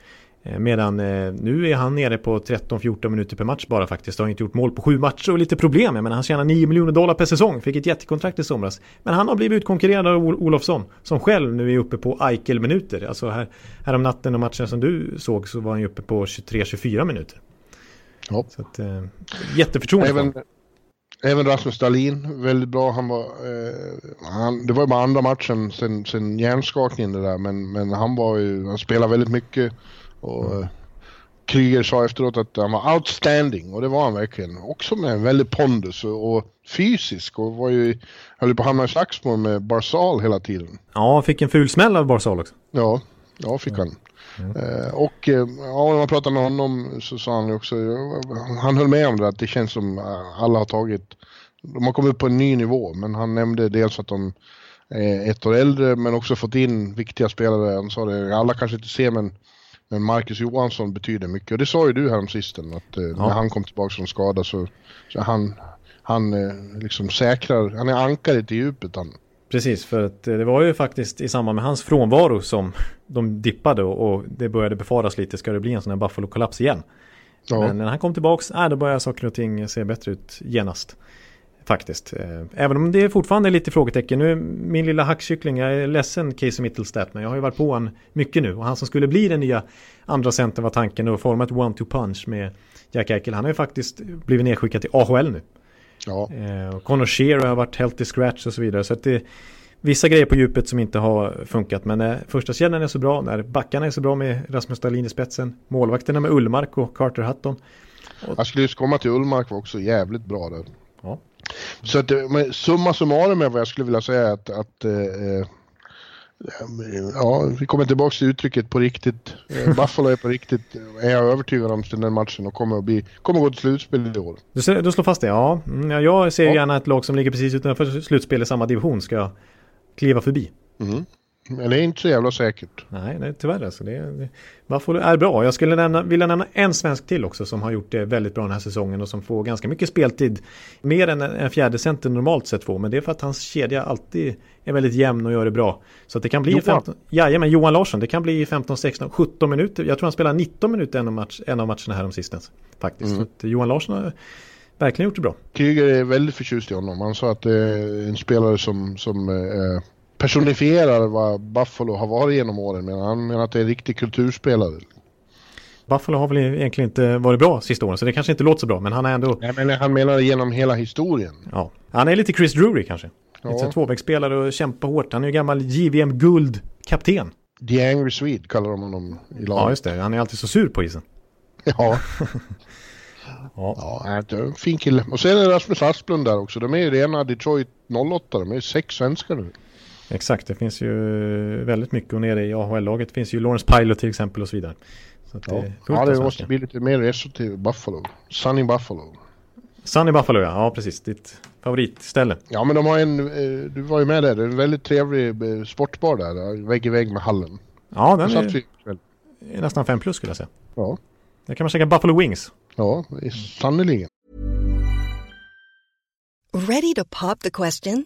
Eh, medan eh, nu är han nere på 13-14 minuter per match bara faktiskt. Har inte gjort mål på sju matcher och lite problem. Men han tjänar 9 miljoner dollar per säsong. Fick ett jättekontrakt i somras. Men han har blivit utkonkurrerad av Olofsson. Som själv nu är uppe på Eichel-minuter. Alltså här, här om natten och matchen som du såg så var han ju uppe på 23-24 minuter. Ja. Så att, jätteförtroende. Även, Även Rasmus Dahlin, väldigt bra. Han var, eh, han, det var ju bara andra matchen sen, sen hjärnskakningen det där, men, men han var ju, han spelade väldigt mycket. Och mm. Kryger sa efteråt att han var outstanding och det var han verkligen. Också med en väldig pondus och, och fysisk och var ju, höll på att hamna i slagsmål med Barsal hela tiden. Ja, fick en ful smäll av Barsal också. Ja, ja fick han. Mm. Eh, och eh, ja, när man pratade med honom så sa han också, han höll med om det att det känns som alla har tagit, de har kommit upp på en ny nivå men han nämnde dels att de är ett år äldre men också fått in viktiga spelare. Han sa det, alla kanske inte ser men, men Marcus Johansson betyder mycket och det sa ju du här sisten att eh, ja. när han kom tillbaka från skada så, så han, han liksom säkrar, han är ankaret i djupet han. Precis, för att det var ju faktiskt i samband med hans frånvaro som de dippade och det började befaras lite, ska det bli en sån här Buffalo-kollaps igen? Ja. Men när han kom tillbaks, äh, då började saker och ting se bättre ut genast. Faktiskt. Eh, även om det fortfarande är lite frågetecken. Nu min lilla hackkyckling, jag är ledsen Casey Mittelstadt, men jag har ju varit på honom mycket nu. Och han som skulle bli den nya andra center var tanken och format one-two punch med Jack Eichel. Han har ju faktiskt blivit nedskickad till AHL nu. Ja. Eh, Connor Shear har varit healthy scratch och så vidare. Så att det, vissa grejer på djupet som inte har funkat. Men när första kedjan är så bra, när backarna är så bra med Rasmus Dahlin i spetsen, målvakterna med Ullmark och Carter Hutton. Och... Jag skulle just komma till Ullmark var också jävligt bra där. Ja. Så att, men summa summarum med vad jag skulle vilja säga att, att eh, Ja, vi kommer tillbaka till uttrycket på riktigt. Eh, Buffalo är på riktigt, är jag övertygad om, den matchen och kommer att, bli, kommer att gå till slutspel i år. Du, du slår fast det? Ja. Mm, jag ser ja. gärna ett lag som ligger precis utanför slutspel i samma division ska kliva förbi. Mm. Men det är inte så jävla säkert. Nej, nej tyvärr alltså. Det, det, Buffalo är bra. Jag skulle nämna, vilja nämna en svensk till också som har gjort det väldigt bra den här säsongen och som får ganska mycket speltid. Mer än en fjärde center normalt sett får. Men det är för att hans kedja alltid är väldigt jämn och gör det bra. Så att det kan bli Johan. 15, jajamän, Johan Larsson. Det kan bli 15, 16, 17 minuter. Jag tror han spelar 19 minuter en av, match, en av matcherna här om sistens. Faktiskt. Mm. Så Johan Larsson har verkligen gjort det bra. Kryger är väldigt förtjust i honom. Han sa att det är en spelare som, som eh, personifierar vad Buffalo har varit genom åren. Men han menar att det är en riktig kulturspelare. Buffalo har väl egentligen inte varit bra sista åren så det kanske inte låter så bra men han är ändå... Nej men han menar genom hela historien. Ja, han är lite Chris Drury kanske. Ja. Lite tvåvägsspelare och kämpar hårt. Han är ju gammal JVM Guld-kapten. The Angry Swede kallar de honom i laget. Ja just det, han är alltid så sur på isen. Ja. ja. ja, fin kille. Och sen är Rasmus Asplund där också. De är ju rena Detroit 08. De är ju sex svenskar nu. Exakt, det finns ju väldigt mycket och nere i AHL-laget det finns ju Lawrence Pilot till exempel och så vidare. Så ja. det, ja, det måste bli lite mer resor till Buffalo. Sunny Buffalo. Sunny Buffalo ja, ja precis. Ditt favoritställe. Ja men de har en, eh, du var ju med där, det är en väldigt trevlig eh, sportbar där, vägg i vägg med hallen. Ja den är, är nästan fem plus skulle jag säga. Ja. Där kan man käka Buffalo Wings. Ja, sannerligen. Ready to pop the question?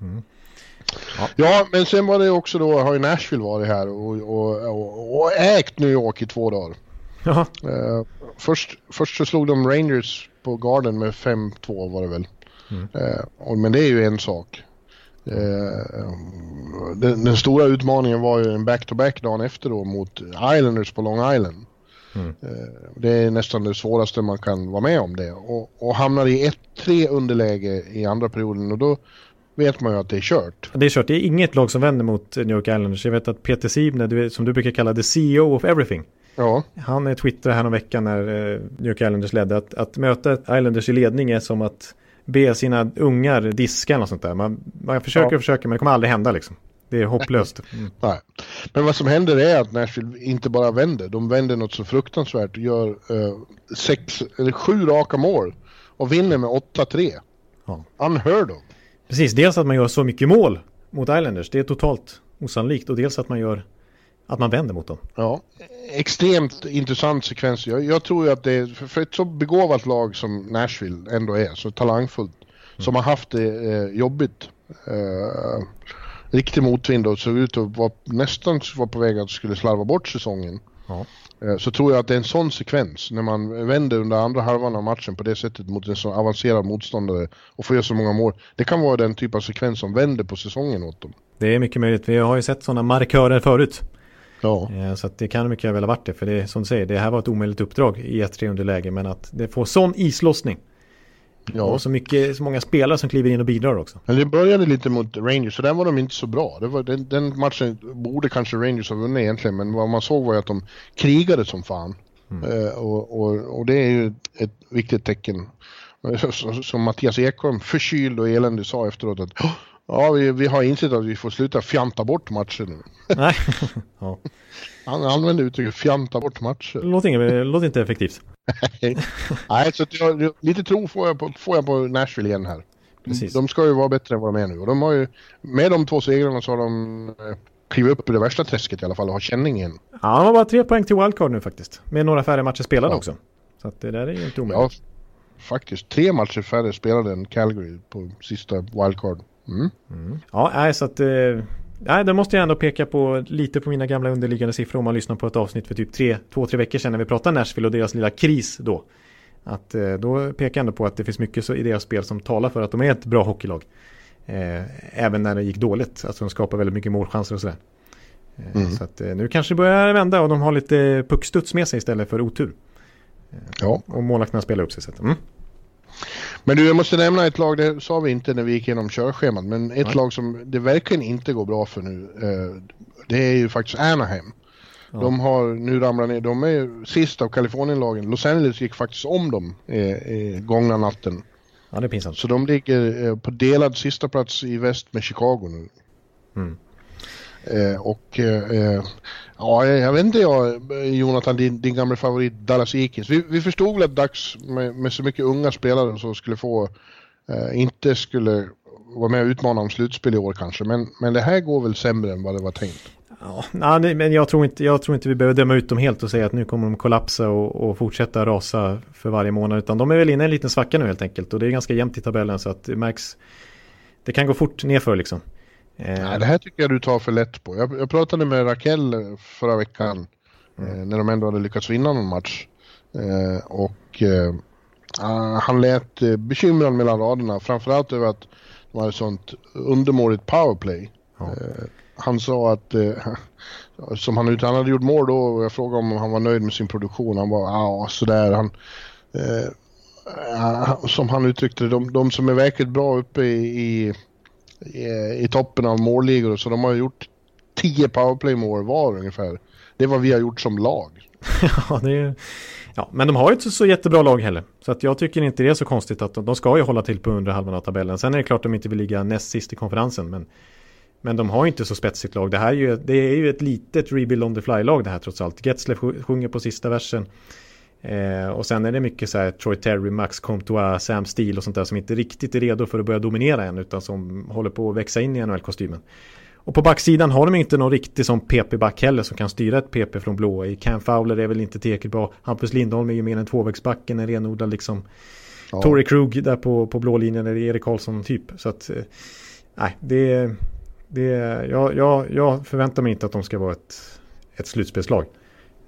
Mm. Ja. ja. men sen var det också då, har ju Nashville varit här och, och, och, och ägt New York i två dagar. Ja. Uh, först, först så slog de Rangers på Garden med 5-2 var det väl. Mm. Uh, och, men det är ju en sak. Uh, den, den, stora utmaningen var ju en back-to-back dagen efter då mot Islanders på Long Island. Mm. Det är nästan det svåraste man kan vara med om det. Och, och hamnar i 1-3 underläge i andra perioden och då vet man ju att det är kört. Det är kört. Det är inget lag som vänder mot New York Islanders. Jag vet att Peter Sibner, som du brukar kalla the CEO of everything. Ja. Han twittrade här någon vecka när eh, New York Islanders ledde att, att möta Islanders i ledning är som att be sina ungar diska eller sånt där. Man, man försöker och försöker men det kommer aldrig hända liksom. Det är hopplöst. Mm. Nej. Men vad som händer är att Nashville inte bara vänder. De vänder något så fruktansvärt och gör eh, sex, eller sju raka mål. Och vinner med 8-3. Ja. Unheard of. Precis, dels att man gör så mycket mål mot Islanders. Det är totalt osannolikt. Och dels att man gör att man vänder mot dem. Ja, extremt intressant sekvens. Jag, jag tror ju att det är, för ett så begåvat lag som Nashville ändå är, så talangfullt, mm. som har haft det eh, jobbigt. Eh, riktig motvind och såg ut att vara, nästan vara på väg att skulle slarva bort säsongen. Ja. Eh, så tror jag att det är en sån sekvens när man vänder under andra halvan av matchen på det sättet mot en så avancerad motståndare och får göra så många mål. Det kan vara den typ av sekvens som vänder på säsongen åt dem. Det är mycket möjligt. Vi har ju sett sådana markörer förut. Ja. Eh, så det kan mycket väl ha varit det. För det är som du säger, det här var ett omöjligt uppdrag i ett 3 underläge. Men att det får sån islossning. Ja. Och så, mycket, så många spelare som kliver in och bidrar också. Men det började lite mot Rangers, så där var de inte så bra. Var, den, den matchen borde kanske Rangers ha vunnit egentligen, men vad man såg var att de krigade som fan. Mm. Uh, och, och, och, det är ju ett viktigt tecken. Som Mattias Ekholm, förkyld och eländig, sa efteråt att Ja, vi, vi har insett att vi får sluta fjanta bort matcher nu. Nej. ja. Han använder uttrycket fjanta bort matcher. Låter, låter inte effektivt. Nej, så jag, lite tro får jag, på, får jag på Nashville igen här. Precis. De ska ju vara bättre än vad de är nu. Och de har ju, med de två segrarna så har de eh, klivit upp i det värsta träsket i alla fall och har känning igen. Ja, de har bara tre poäng till wildcard nu faktiskt. Med några färre matcher spelade ja. också. Så att det där är ju inte omöjligt. Ja, faktiskt. Tre matcher färre spelade än Calgary på sista wildcard Mm. Mm. Ja, nej, så att... Eh, nej, det måste jag ändå peka på lite på mina gamla underliggande siffror om man lyssnar på ett avsnitt för typ tre, två, tre veckor sedan när vi pratade Nashville och deras lilla kris då. Att eh, då pekar jag ändå på att det finns mycket i deras spel som talar för att de är ett bra hockeylag. Eh, även när det gick dåligt, alltså de skapar väldigt mycket målchanser och sådär. Eh, mm. Så att nu kanske det börjar vända och de har lite puckstuds med sig istället för otur. Ja. Och målvakterna spelar upp sig. Så att, mm. Men du, jag måste nämna ett lag, det sa vi inte när vi gick igenom körschemat, men ett Nej. lag som det verkligen inte går bra för nu, eh, det är ju faktiskt Anaheim. Ja. De har nu ramlat ner, de är sist av Kalifornienlagen. Los Angeles gick faktiskt om dem eh, gångna natten. Ja, det är pinsamt. Så de ligger eh, på delad sista plats i väst med Chicago nu. Mm. Eh, och eh, eh ja, jag vet inte jag, Jonathan, din, din gamla favorit Dallas Eakins. Vi, vi förstod väl att Dags med, med, så mycket unga spelare som skulle få, eh, inte skulle vara med och utmana om slutspel i år kanske. Men, men det här går väl sämre än vad det var tänkt. Ja, nej, men jag tror, inte, jag tror inte vi behöver döma ut dem helt och säga att nu kommer de kollapsa och, och fortsätta rasa för varje månad. Utan de är väl inne i en liten svacka nu helt enkelt. Och det är ganska jämnt i tabellen så att det märks. Det kan gå fort nerför liksom. Eh, nej, det här tycker jag du tar för lätt på. Jag, jag pratade med Raquel förra veckan. Mm. Eh, när de ändå hade lyckats vinna någon match. Eh, och eh, ah, han lät eh, bekymrad mellan raderna. Framförallt över att de hade sånt undermåligt powerplay. Ja. Eh, han sa att, eh, som han, han hade gjort mål då, och jag frågade om han var nöjd med sin produktion. Han var, ja sådär. Han, eh, som han uttryckte det, de, de som är verkligt bra uppe i, i, i, toppen av målligor, så de har gjort 10 powerplay-mål var ungefär. Det är vad vi har gjort som lag. ja, det är, ja, men de har ju inte så jättebra lag heller. Så att jag tycker inte det är så konstigt att de, de ska ju hålla till på undre halvan av tabellen. Sen är det klart att de inte vill ligga näst sist i konferensen. Men men de har ju inte så spetsigt lag. Det här är ju, det är ju ett litet rebuild on the fly-lag det här trots allt. Getzler sjunger på sista versen. Eh, och sen är det mycket så här Troy Terry, Max Comtois, Sam Steele och sånt där som inte riktigt är redo för att börja dominera än utan som håller på att växa in i NHL-kostymen. Och på backsidan har de inte någon riktig som PP-back heller som kan styra ett PP från blå. I Cam Fowler är väl inte tillräckligt bra. Hampus Lindholm är ju mer en tvåvägsback en renodlad liksom. Ja. Torrey Krug där på, på blå linjen är Erik Karlsson typ. Så att, eh, nej, det är det, jag, jag, jag förväntar mig inte att de ska vara ett, ett slutspelslag.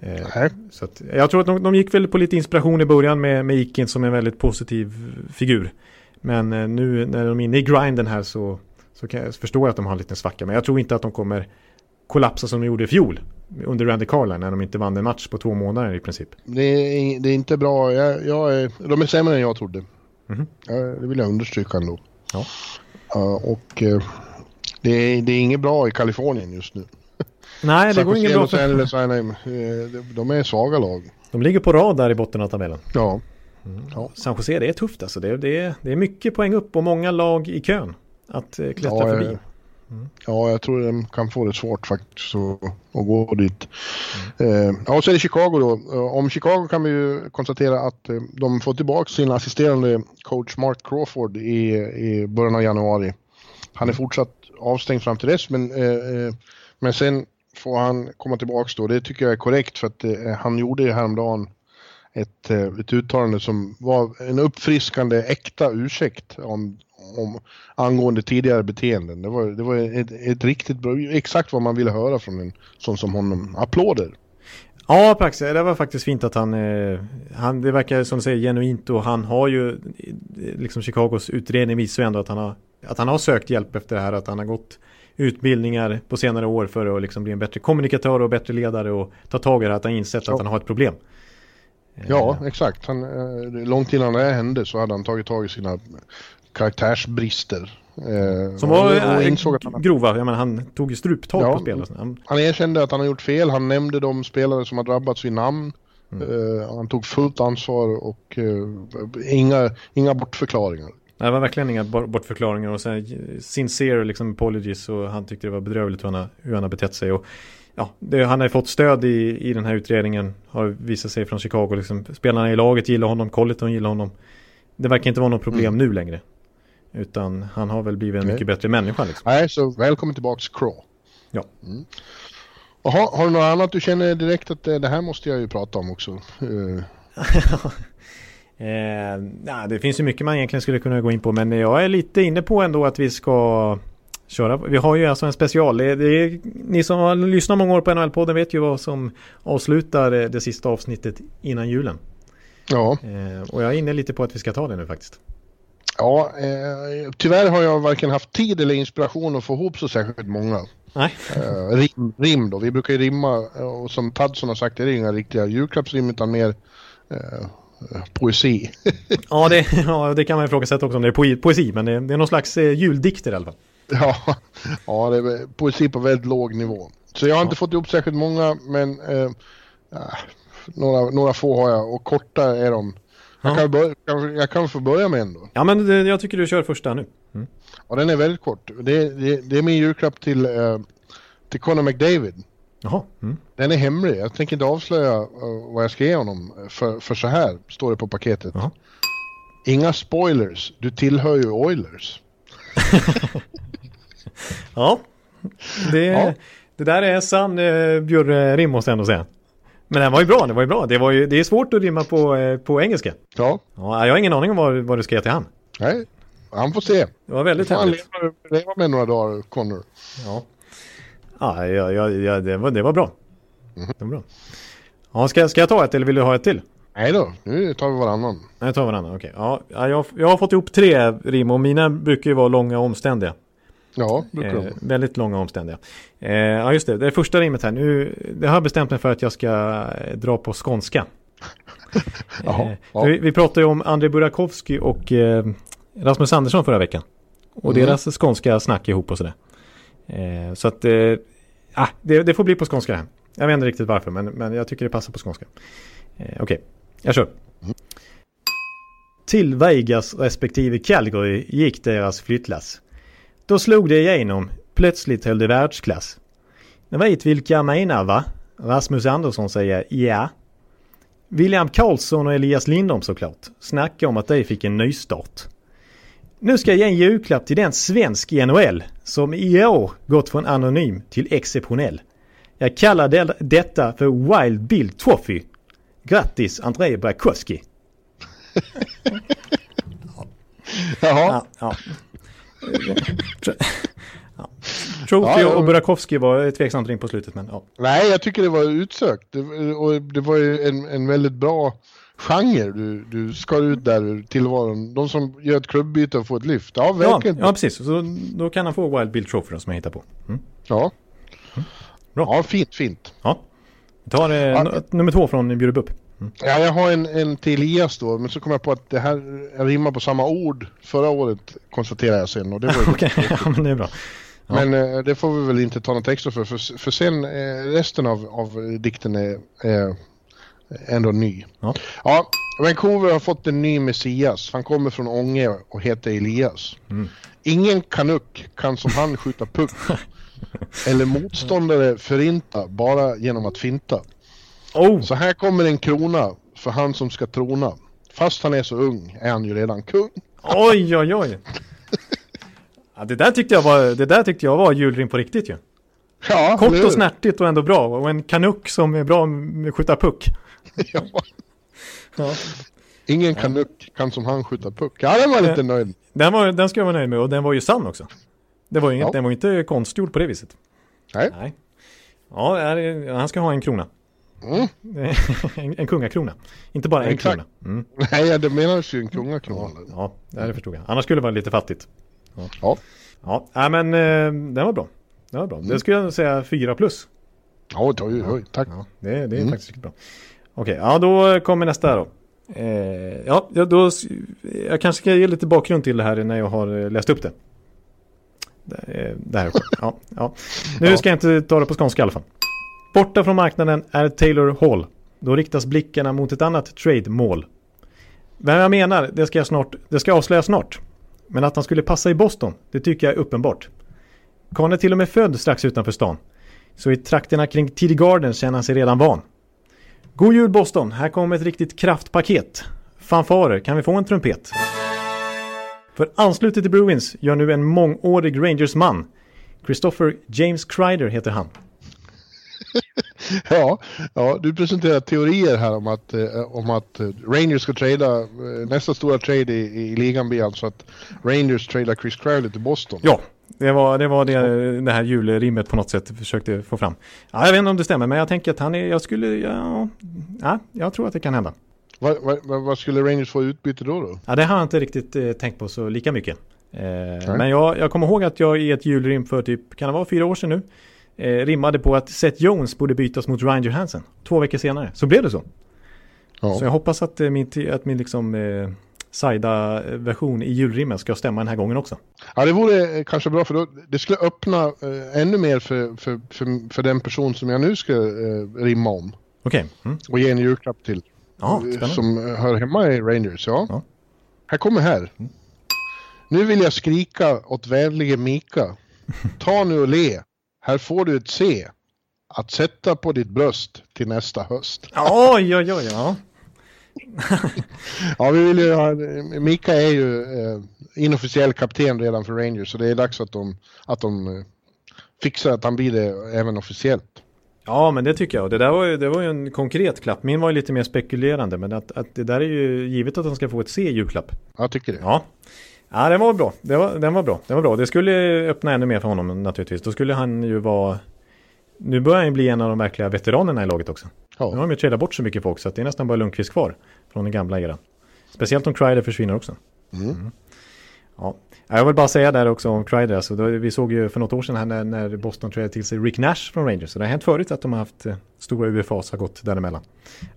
Eh, så att, jag tror att de, de, gick väl på lite inspiration i början med, med Ikin som en väldigt positiv figur. Men eh, nu när de är inne i grinden här så, så jag förstå att de har en liten svacka. Men jag tror inte att de kommer kollapsa som de gjorde i fjol under Randy Carlin när de inte vann en match på två månader i princip. Det är, det är inte bra. Jag, jag är, de är sämre än jag trodde. Mm -hmm. det vill jag understryka ändå. Ja. Uh, och uh, det är, det är inget bra i Kalifornien just nu. Nej, det går inget bra för... Los Anaheim, eh, de är svaga lag. De ligger på rad där i botten av tabellen. Ja. Mm. ja. San Jose, det är tufft alltså. Det, det, det är mycket poäng upp och många lag i kön att eh, klättra ja, förbi. Mm. Ja, jag tror de kan få det svårt faktiskt att, att gå dit. Mm. Eh, ja, och så är det Chicago då. Om Chicago kan vi ju konstatera att de får tillbaka sin assisterande coach Mark Crawford i, i början av januari. Han är fortsatt avstängd fram till dess men, eh, eh, men sen får han komma tillbaks då. Det tycker jag är korrekt för att eh, han gjorde ju häromdagen ett, eh, ett uttalande som var en uppfriskande äkta ursäkt om, om angående tidigare beteenden. Det var, det var ett, ett riktigt bra, exakt vad man ville höra från en sån som honom. Applåder! Ja, Prax, det var faktiskt fint att han, eh, han, det verkar som du säger genuint och han har ju, eh, liksom Chicagos utredning visar ju ändå att han har att han har sökt hjälp efter det här, att han har gått utbildningar på senare år för att liksom bli en bättre kommunikatör och bättre ledare och ta tag i det, att han insett ja. att han har ett problem. Ja, exakt. Han, eh, långt innan det här hände så hade han tagit tag i sina karaktärsbrister. Eh, Som var och, insåg att han, grova, jag menar, han tog ju struptag ja, på spelet. Han, han erkände att han har gjort fel, han nämnde de spelare som har drabbats vid namn. Mm. Han tog fullt ansvar och inga, inga bortförklaringar. Det var verkligen inga bortförklaringar och sen sincere liksom apologies och han tyckte det var bedrövligt hur han har, hur han har betett sig. Och, ja, det, han har fått stöd i, i den här utredningen har visat sig från Chicago. Liksom, spelarna i laget gillar honom, Colleton gillar honom. Det verkar inte vara något problem mm. nu längre. Utan han har väl blivit en okay. mycket bättre människa. Liksom. Nej, så välkommen tillbaks Craw. Ja. Mm. Aha, har du något annat du känner direkt att det, det här måste jag ju prata om också? Eh, det finns ju mycket man egentligen skulle kunna gå in på men jag är lite inne på ändå att vi ska köra. Vi har ju alltså en special. Det, det är, ni som har lyssnat många år på NHL-podden vet ju vad som avslutar det sista avsnittet innan julen. Ja. Eh, och jag är inne lite på att vi ska ta det nu faktiskt. Ja, eh, tyvärr har jag varken haft tid eller inspiration att få ihop så särskilt många. Nej. Eh, rim, rim då, vi brukar ju rimma och som Tadson har sagt det är inga riktiga julklappsrim utan mer eh, poesi. ja, det, ja, det kan man ifrågasätta också om det är poesi, men det, det är någon slags eh, juldikter i alla fall. Ja, ja, det är poesi på väldigt låg nivå. Så jag har inte fått ihop särskilt många, men eh, några, några få har jag och korta är de. Jag, kan börja, jag kan få börja med en då. Ja, men det, jag tycker du kör första nu. Mm. Ja, den är väldigt kort. Det, det, det är min julklapp till, eh, till Conor McDavid. Jaha. Mm. Den är hemlig. Jag tänker inte avslöja uh, vad jag ska ge honom. För, för så här står det på paketet. Jaha. Inga spoilers. Du tillhör ju Oilers. ja. Det, ja. det där är sann eh, Bjurre-rim måste jag ändå säga. Men den var ju bra, det var ju bra. Det, var ju, det är svårt att rimma på, eh, på engelska. Ja. ja. Jag har ingen aning om vad, vad du ska ge till han. Nej, han får se. Det var väldigt härligt. Han leva med några dagar, Connor. Ja. Ja, ja, ja, det, var, det var bra. Mm. Det var bra. Ja, ska, ska jag ta ett eller vill du ha ett till? Nej då, nu tar vi varannan. Nej, tar varannan, okej. Okay. Ja, jag, jag har fått ihop tre rim och mina brukar ju vara långa och omständiga. Ja, brukar eh, Väldigt långa och omständiga. Eh, ja, just det. Det är första rimmet här. Nu, det har jag bestämt mig för att jag ska eh, dra på skånska. Jaha, eh, ja. vi, vi pratade ju om André Burakovsky och eh, Rasmus Andersson förra veckan. Och mm. deras skånska snack ihop och sådär. Eh, så att, eh, ah, det, det, får bli på skånska här. Jag vet inte riktigt varför, men, men jag tycker det passar på skånska. Eh, Okej, okay. jag kör. Mm. Till Vegas respektive Calgary gick deras flyttlass. Då slog det igenom. Plötsligt höll det världsklass. Ni vet vilka jag menar va? Rasmus Andersson säger ja. William Karlsson och Elias Lindholm såklart. Snacka om att de fick en nystart. Nu ska jag ge en julklapp till den svensk i NHL som i år gått från anonym till exceptionell. Jag kallar det, detta för Wild Bill Trophy. Grattis Andrei Brakowski. Jaha. Ja, ja. Trophy ja, och Burakovsky var tveksamt ring på slutet men ja. Nej, jag tycker det var utsökt. Det, och det var ju en, en väldigt bra genre du, du skar ut där ur tillvaron. De som gör ett klubbyte och får ett lyft. Ja, verkligen. Ja, ja precis. Så då kan han få Wild Bill Trophy som jag hittar på. Mm. Ja. Mm. Bra. Ja, fint, fint. Ja. Vi tar eh, ja. nummer två från Bjurup upp. Mm. Ja, jag har en, en till Elias då, men så kom jag på att det här rimmar på samma ord förra året, konstaterar jag sen. Okej, okay. ja, men det är bra. Ja. Men eh, det får vi väl inte ta något extra för, för, för sen eh, resten av, av dikten är ändå ny. Ja. ja, Vancouver har fått en ny Messias. Han kommer från Ånge och heter Elias. Mm. Ingen kanuk kan som han skjuta puck. eller motståndare förinta bara genom att finta. Oh. Så här kommer en krona för han som ska trona. Fast han är så ung är han ju redan kung. Oj, oj, oj. Ja, det, där tyckte jag var, det där tyckte jag var julrim på riktigt ju. Ja, Kort och snärtigt och ändå bra. Och en kanuck som är bra med att skjuta puck. ja. ja. Ingen kanuck kan som han skjuta puck. Ja, den var lite den, nöjd. Den, var, den ska jag vara nöjd med och den var ju sann också. Det var inget, ja. Den var inte konstgjord på det viset. Nej. Nej. Ja, han ska ha en krona. Mm. en, en kungakrona. Inte bara en Exakt. krona. Mm. Nej, det menas ju en kungakrona. Ja, det förstod jag. Annars skulle det vara lite fattigt. Ja. Ja, ja. ja men eh, den var bra. Den var bra. Mm. Det skulle jag säga fyra plus. Ja, oj, oj, tack. Ja, det, det är mm. faktiskt bra. Okej, ja då kommer nästa då. Eh, ja, då, jag kanske ska ge lite bakgrund till det här när jag har eh, läst upp det. Det, det här ja, ja. Nu ska jag inte ta det på skånska i alla fall. Borta från marknaden är Taylor Hall. Då riktas blickarna mot ett annat trade-mål. Vem jag menar, det ska jag snart, det ska jag avslöja snart. Men att han skulle passa i Boston, det tycker jag är uppenbart. Karln är till och med född strax utanför stan. Så i trakterna kring Tidy Garden känner han sig redan van. God jul Boston, här kommer ett riktigt kraftpaket. Fanfarer, kan vi få en trumpet? För anslutet till Bruins gör nu en mångårig Rangers-man. Christopher James Kreider heter han. ja, ja, du presenterar teorier här om att, eh, om att Rangers ska trada, eh, nästa stora trade i, i ligan blir alltså att Rangers tradar Chris Crowley till Boston. Ja, det var det, var det, det här julrimmet på något sätt försökte få fram. Ja, jag vet inte om det stämmer, men jag tänker att han är, jag skulle, ja, ja jag tror att det kan hända. Vad, vad, vad skulle Rangers få utbyte då? då? Ja, det har jag inte riktigt eh, tänkt på så lika mycket. Eh, men jag, jag kommer ihåg att jag i ett julrim för typ, kan det vara fyra år sedan nu? Eh, rimmade på att Seth Jones borde bytas mot Ryan Johansson. Två veckor senare, så blev det så. Ja. Så jag hoppas att eh, min, att min liksom eh, Saida-version i julrimmen ska stämma den här gången också. Ja, det vore eh, kanske bra för då, det skulle öppna eh, ännu mer för, för, för, för, den person som jag nu ska eh, rimma om. Okej. Okay. Mm. Och ge en julklapp till. Ja, eh, som hör hemma i Rangers, ja. ja. Här kommer här. Mm. Nu vill jag skrika åt vänlige Mika. Ta nu och le. Här får du ett C. Att sätta på ditt bröst till nästa höst. Oj, oj, oj, ja. Ja, vi vill ju ha, Mika är ju eh, inofficiell kapten redan för Rangers så det är dags att de, att de eh, fixar att han blir det även officiellt. Ja, men det tycker jag. Det där var ju, det var ju en konkret klapp. Min var ju lite mer spekulerande, men att, att det där är ju givet att han ska få ett C julklapp. Jag tycker det. Ja. Ja, den var bra. Det var, den var bra. Den var bra. Det skulle öppna ännu mer för honom naturligtvis. Då skulle han ju vara... Nu börjar han ju bli en av de verkliga veteranerna i laget också. Ja. Nu har de ju tradat bort så mycket folk så att det är nästan bara Lundqvist kvar från den gamla eran. Speciellt om Kreider försvinner också. Mm. Mm. Ja. Jag vill bara säga där också om Kreider. Alltså, då, vi såg ju för något år sedan här när, när Boston trädde till sig Rick Nash från Rangers. Så det har hänt förut att de har haft eh, stora UFAs har gått däremellan.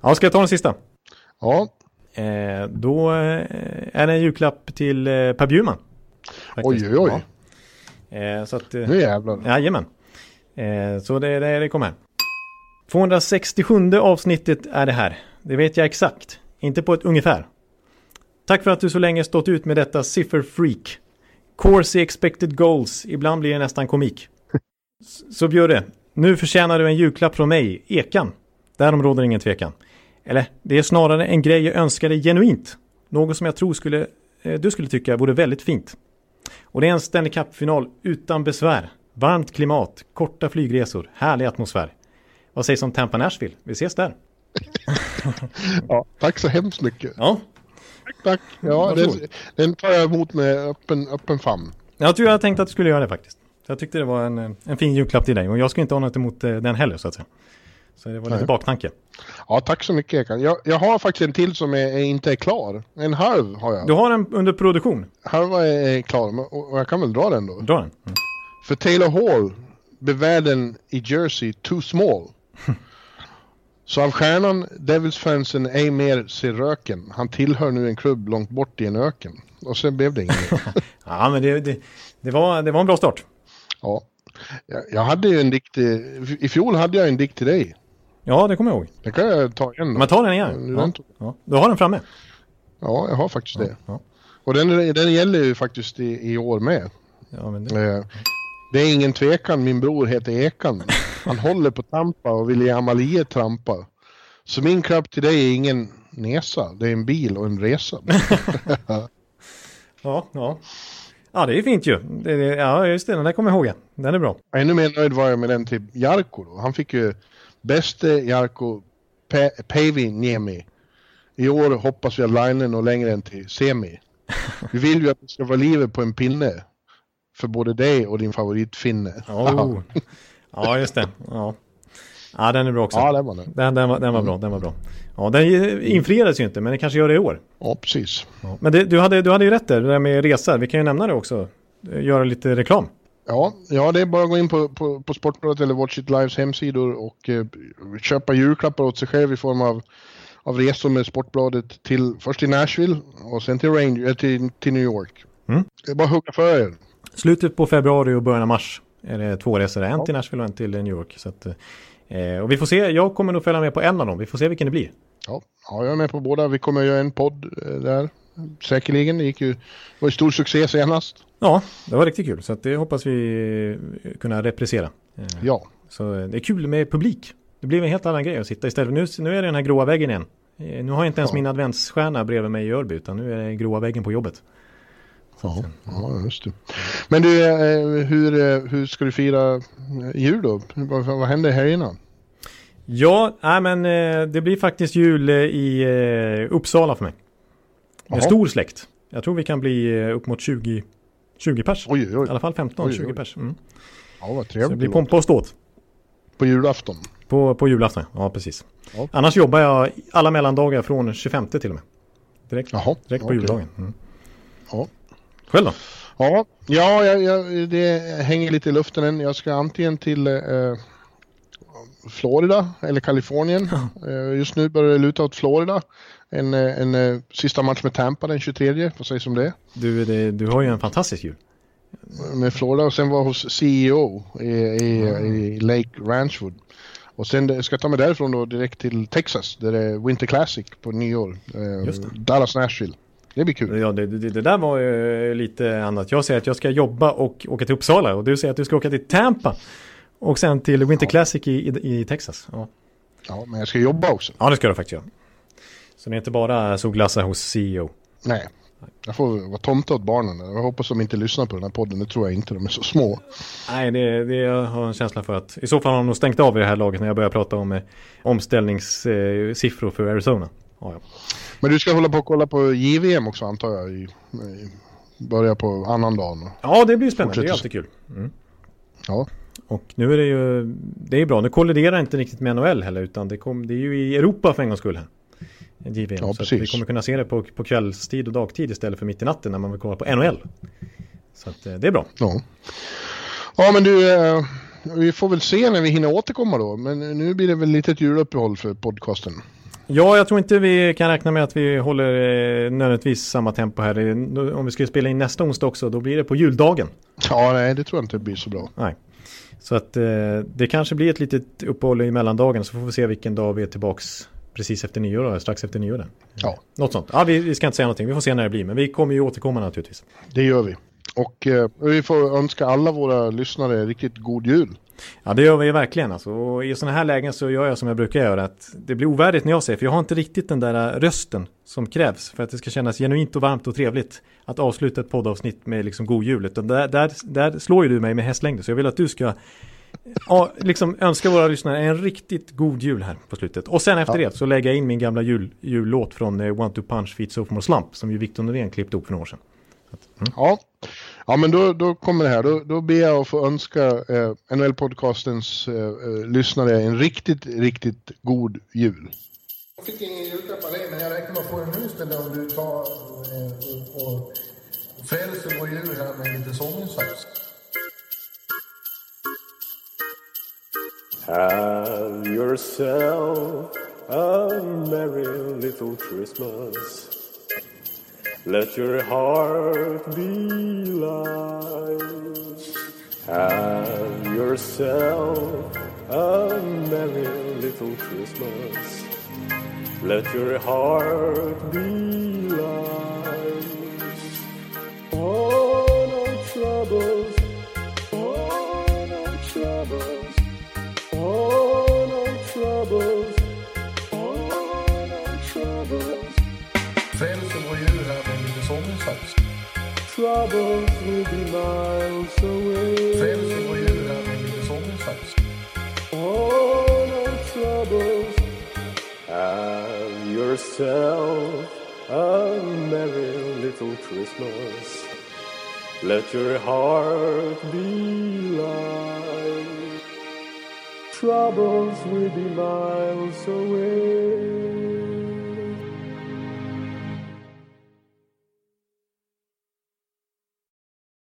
Ja, ska jag ta den sista? Ja. Eh, då eh, är det en julklapp till eh, Per Bjurman. Oj, oj, oj. Ja. Eh, så att, eh, nu jävlar. Jajamän. Eh, så det, det, det kommer här. 267 avsnittet är det här. Det vet jag exakt. Inte på ett ungefär. Tack för att du så länge stått ut med detta sifferfreak. Corsi expected goals. Ibland blir det nästan komik. Så Björre, nu förtjänar du en julklapp från mig, Ekan. Därom råder ingen tvekan. Eller, det är snarare en grej jag önskar dig genuint. Något som jag tror skulle, eh, du skulle tycka vore väldigt fint. Och det är en Stanley Cup-final utan besvär. Varmt klimat, korta flygresor, härlig atmosfär. Vad sägs om Tampa Nashville? Vi ses där. ja, tack så hemskt mycket. Ja. Tack, tack. Ja, den, den tar jag emot med öppen, öppen famn. Jag tror jag tänkte att du skulle göra det faktiskt. Jag tyckte det var en, en fin julklapp till dig och jag ska inte ha något emot eh, den heller så att säga. Så det var lite Nej. baktanke. Ja, tack så mycket Ekan. Jag, jag har faktiskt en till som är, är, inte är klar. En halv har jag. Du har en under produktion? Halva är, är klar, och jag kan väl dra den då. Dra den. Mm. För Taylor Hall blev världen i Jersey too small. Så av stjärnan Devils-fansen ej mer ser röken. Han tillhör nu en klubb långt bort i en öken. Och sen blev det inget. ja, men det, det, det, var, det var en bra start. Ja. Jag, jag hade ju en dikt, i fjol hade jag en dikt till dig. Ja, det kommer jag ihåg. Det kan jag ta igen. Men ta den igen. Ja. Ja. Du har den framme? Ja, jag har faktiskt det. Ja. Och den, den gäller ju faktiskt i, i år med. Ja, men det... Eh, det är ingen tvekan, min bror heter Ekan. Han håller på Tampa och vill ge Amalie trampa. Så min klapp till dig är ingen nesa, det är en bil och en resa. ja, ja. Ja, det är fint ju. Det, det, ja, just det, den där kommer jag ihåg. Den är bra. Ännu mer nöjd var jag med den till Jarko då. Han fick ju bäste Jarko Pe Päivi Niemi. I år hoppas vi att linen och längre än till semi. Vi vill ju att det ska vara livet på en pinne. För både dig och din favoritfinne. Oh. Ja, just det. Ja. ja, den är bra också. Ja, den var den. Den, den, var, den var bra. Den var bra. Ja, den infriades ju inte, men den kanske gör det i år. Ja, precis. Ja. Men det, du, hade, du hade ju rätt där, det där med resa. Vi kan ju nämna det också. Göra lite reklam. Ja, ja det är bara att gå in på, på, på Sportbladet eller Watch It Lives hemsidor och eh, köpa julklappar åt sig själv i form av, av resor med Sportbladet till först till Nashville och sen till, Ranger, eh, till, till New York. Mm. Det är bara att hugga för er. Slutet på februari och början av mars är det två resor. En ja. till Nashville och en till New York. Så att, eh, och vi får se, jag kommer nog följa med på en av dem. Vi får se vilken det blir. Ja, ja jag är med på båda. Vi kommer att göra en podd eh, där. Säkerligen. Det gick ju, var ju stor succé senast. Ja, det var riktigt kul. Så det hoppas vi kunna repressera. Eh, ja. Så eh, det är kul med publik. Det blev en helt annan grej att sitta istället. Nu, nu är det den här gråa väggen igen. Nu har jag inte ens ja. min adventsstjärna bredvid mig i Örby utan nu är det gråa väggen på jobbet. Ja, ja, just det. Men du, hur, hur ska du fira jul då? Vad, vad händer här innan? Ja, nej men eh, det blir faktiskt jul eh, i eh, Uppsala för mig. En stor släkt. Jag tror vi kan bli eh, upp mot 20, 20 pers. Oj, oj, I alla fall 15, Oj, 20 oj. pers. Mm. Ja, vad Så trevligt. det blir pompa och ståt. På julafton. På, på julafton, ja precis. Ja. Annars jobbar jag alla mellandagar från 25 till och med. Direkt, Jaha. direkt på okej. juldagen. Mm. Ja. Själv då? Ja, ja jag, jag, det hänger lite i luften än. Jag ska antingen till eh, Florida eller Kalifornien. Eh, just nu börjar det luta åt Florida. En, eh, en eh, sista match med Tampa den 23, vad sägs om det? Du, det, du har ju en fantastisk jul. Med Florida och sen var hos CEO i, i, i Lake Ranchwood. Och sen ska jag ta mig därifrån då direkt till Texas där det är Winter Classic på nyår. Eh. Dallas Nashville. Det blir kul. Ja, det, det, det där var ju lite annat. Jag säger att jag ska jobba och åka till Uppsala och du säger att du ska åka till Tampa. Och sen till Winter Classic i, i, i Texas. Ja. Ja, men jag ska jobba också. ja, det ska du faktiskt göra. Så det är inte bara solglassar hos CEO. Nej. Jag får vara tomte åt barnen. Jag hoppas de inte lyssnar på den här podden. Det tror jag inte. De är så små. Nej, det, det jag har en känsla för att i så fall har de nog stängt av i det här laget när jag börjar prata om eh, omställningssiffror för Arizona. Ja, ja. Men du ska hålla på och kolla på JVM också antar jag. I, i, börja på annan dagen. ja, det blir spännande. Det är Fortsätter alltid kul. Mm. Ja. Och nu är det ju, det är bra. Nu kolliderar inte riktigt med NHL heller utan det, kom, det är ju i Europa för en gångs skull här. JVM. Ja, så vi kommer kunna se det på, på kvällstid och dagtid istället för mitt i natten när man vill kolla på NHL. Så att eh, det är bra. Ja. Ja men du. Eh, vi får väl se när vi hinner återkomma då. Men nu blir det väl lite ett juluppehåll för podcasten. Ja, jag tror inte vi kan räkna med att vi håller eh, nödvändigtvis samma tempo här. Eh, Om vi skulle spela in nästa onsdag också, då blir det på juldagen. Ja nej det tror jag inte blir så bra. Nej. Så att eh, det kanske blir ett litet uppehåll i mellandagen så får vi se vilken dag vi är tillbaks precis efter nyår då, strax efter nyår. Där. Ja Något sånt. Ja, vi, vi ska inte säga någonting, vi får se när det blir. Men vi kommer ju återkomma naturligtvis. det gör vi. Och eh, vi får önska alla våra lyssnare riktigt god jul. Ja, det gör vi verkligen alltså. Och i sådana här lägen så gör jag som jag brukar göra. Att det blir ovärdigt när jag säger, för jag har inte riktigt den där äh, rösten som krävs för att det ska kännas genuint och varmt och trevligt att avsluta ett poddavsnitt med liksom god jul. Utan där, där, där slår ju du mig med hästlängder. Så jag vill att du ska ja, liksom önska våra lyssnare en riktigt god jul här på slutet. Och sen efter Ja. det så lägger jag in min gamla jul, jullåt från eh, One to Punch Feet Sophomore Slump som ju Victor Norén klippte upp för några år sedan. Ja, ja men då, då kommer det här. Då, då ber jag att få önska eh, NHL-podcastens eh, eh, lyssnare en riktigt, riktigt god jul. Jag fick ingen julklapp av dig, men jag räknar med att få nu istället om du tar eh, och frälser vår jul här med lite sånginsats. Have yourself a merry little Christmas. Let your heart be light. Have yourself a merry little Christmas. Let your heart be light. Oh, no troubles. Troubles will be miles away. Frälser vår jul här med lite sånginsats. Oh, no troubles. Have yourself a merry little Christmas. Let your heart be light. Troubles will be miles away.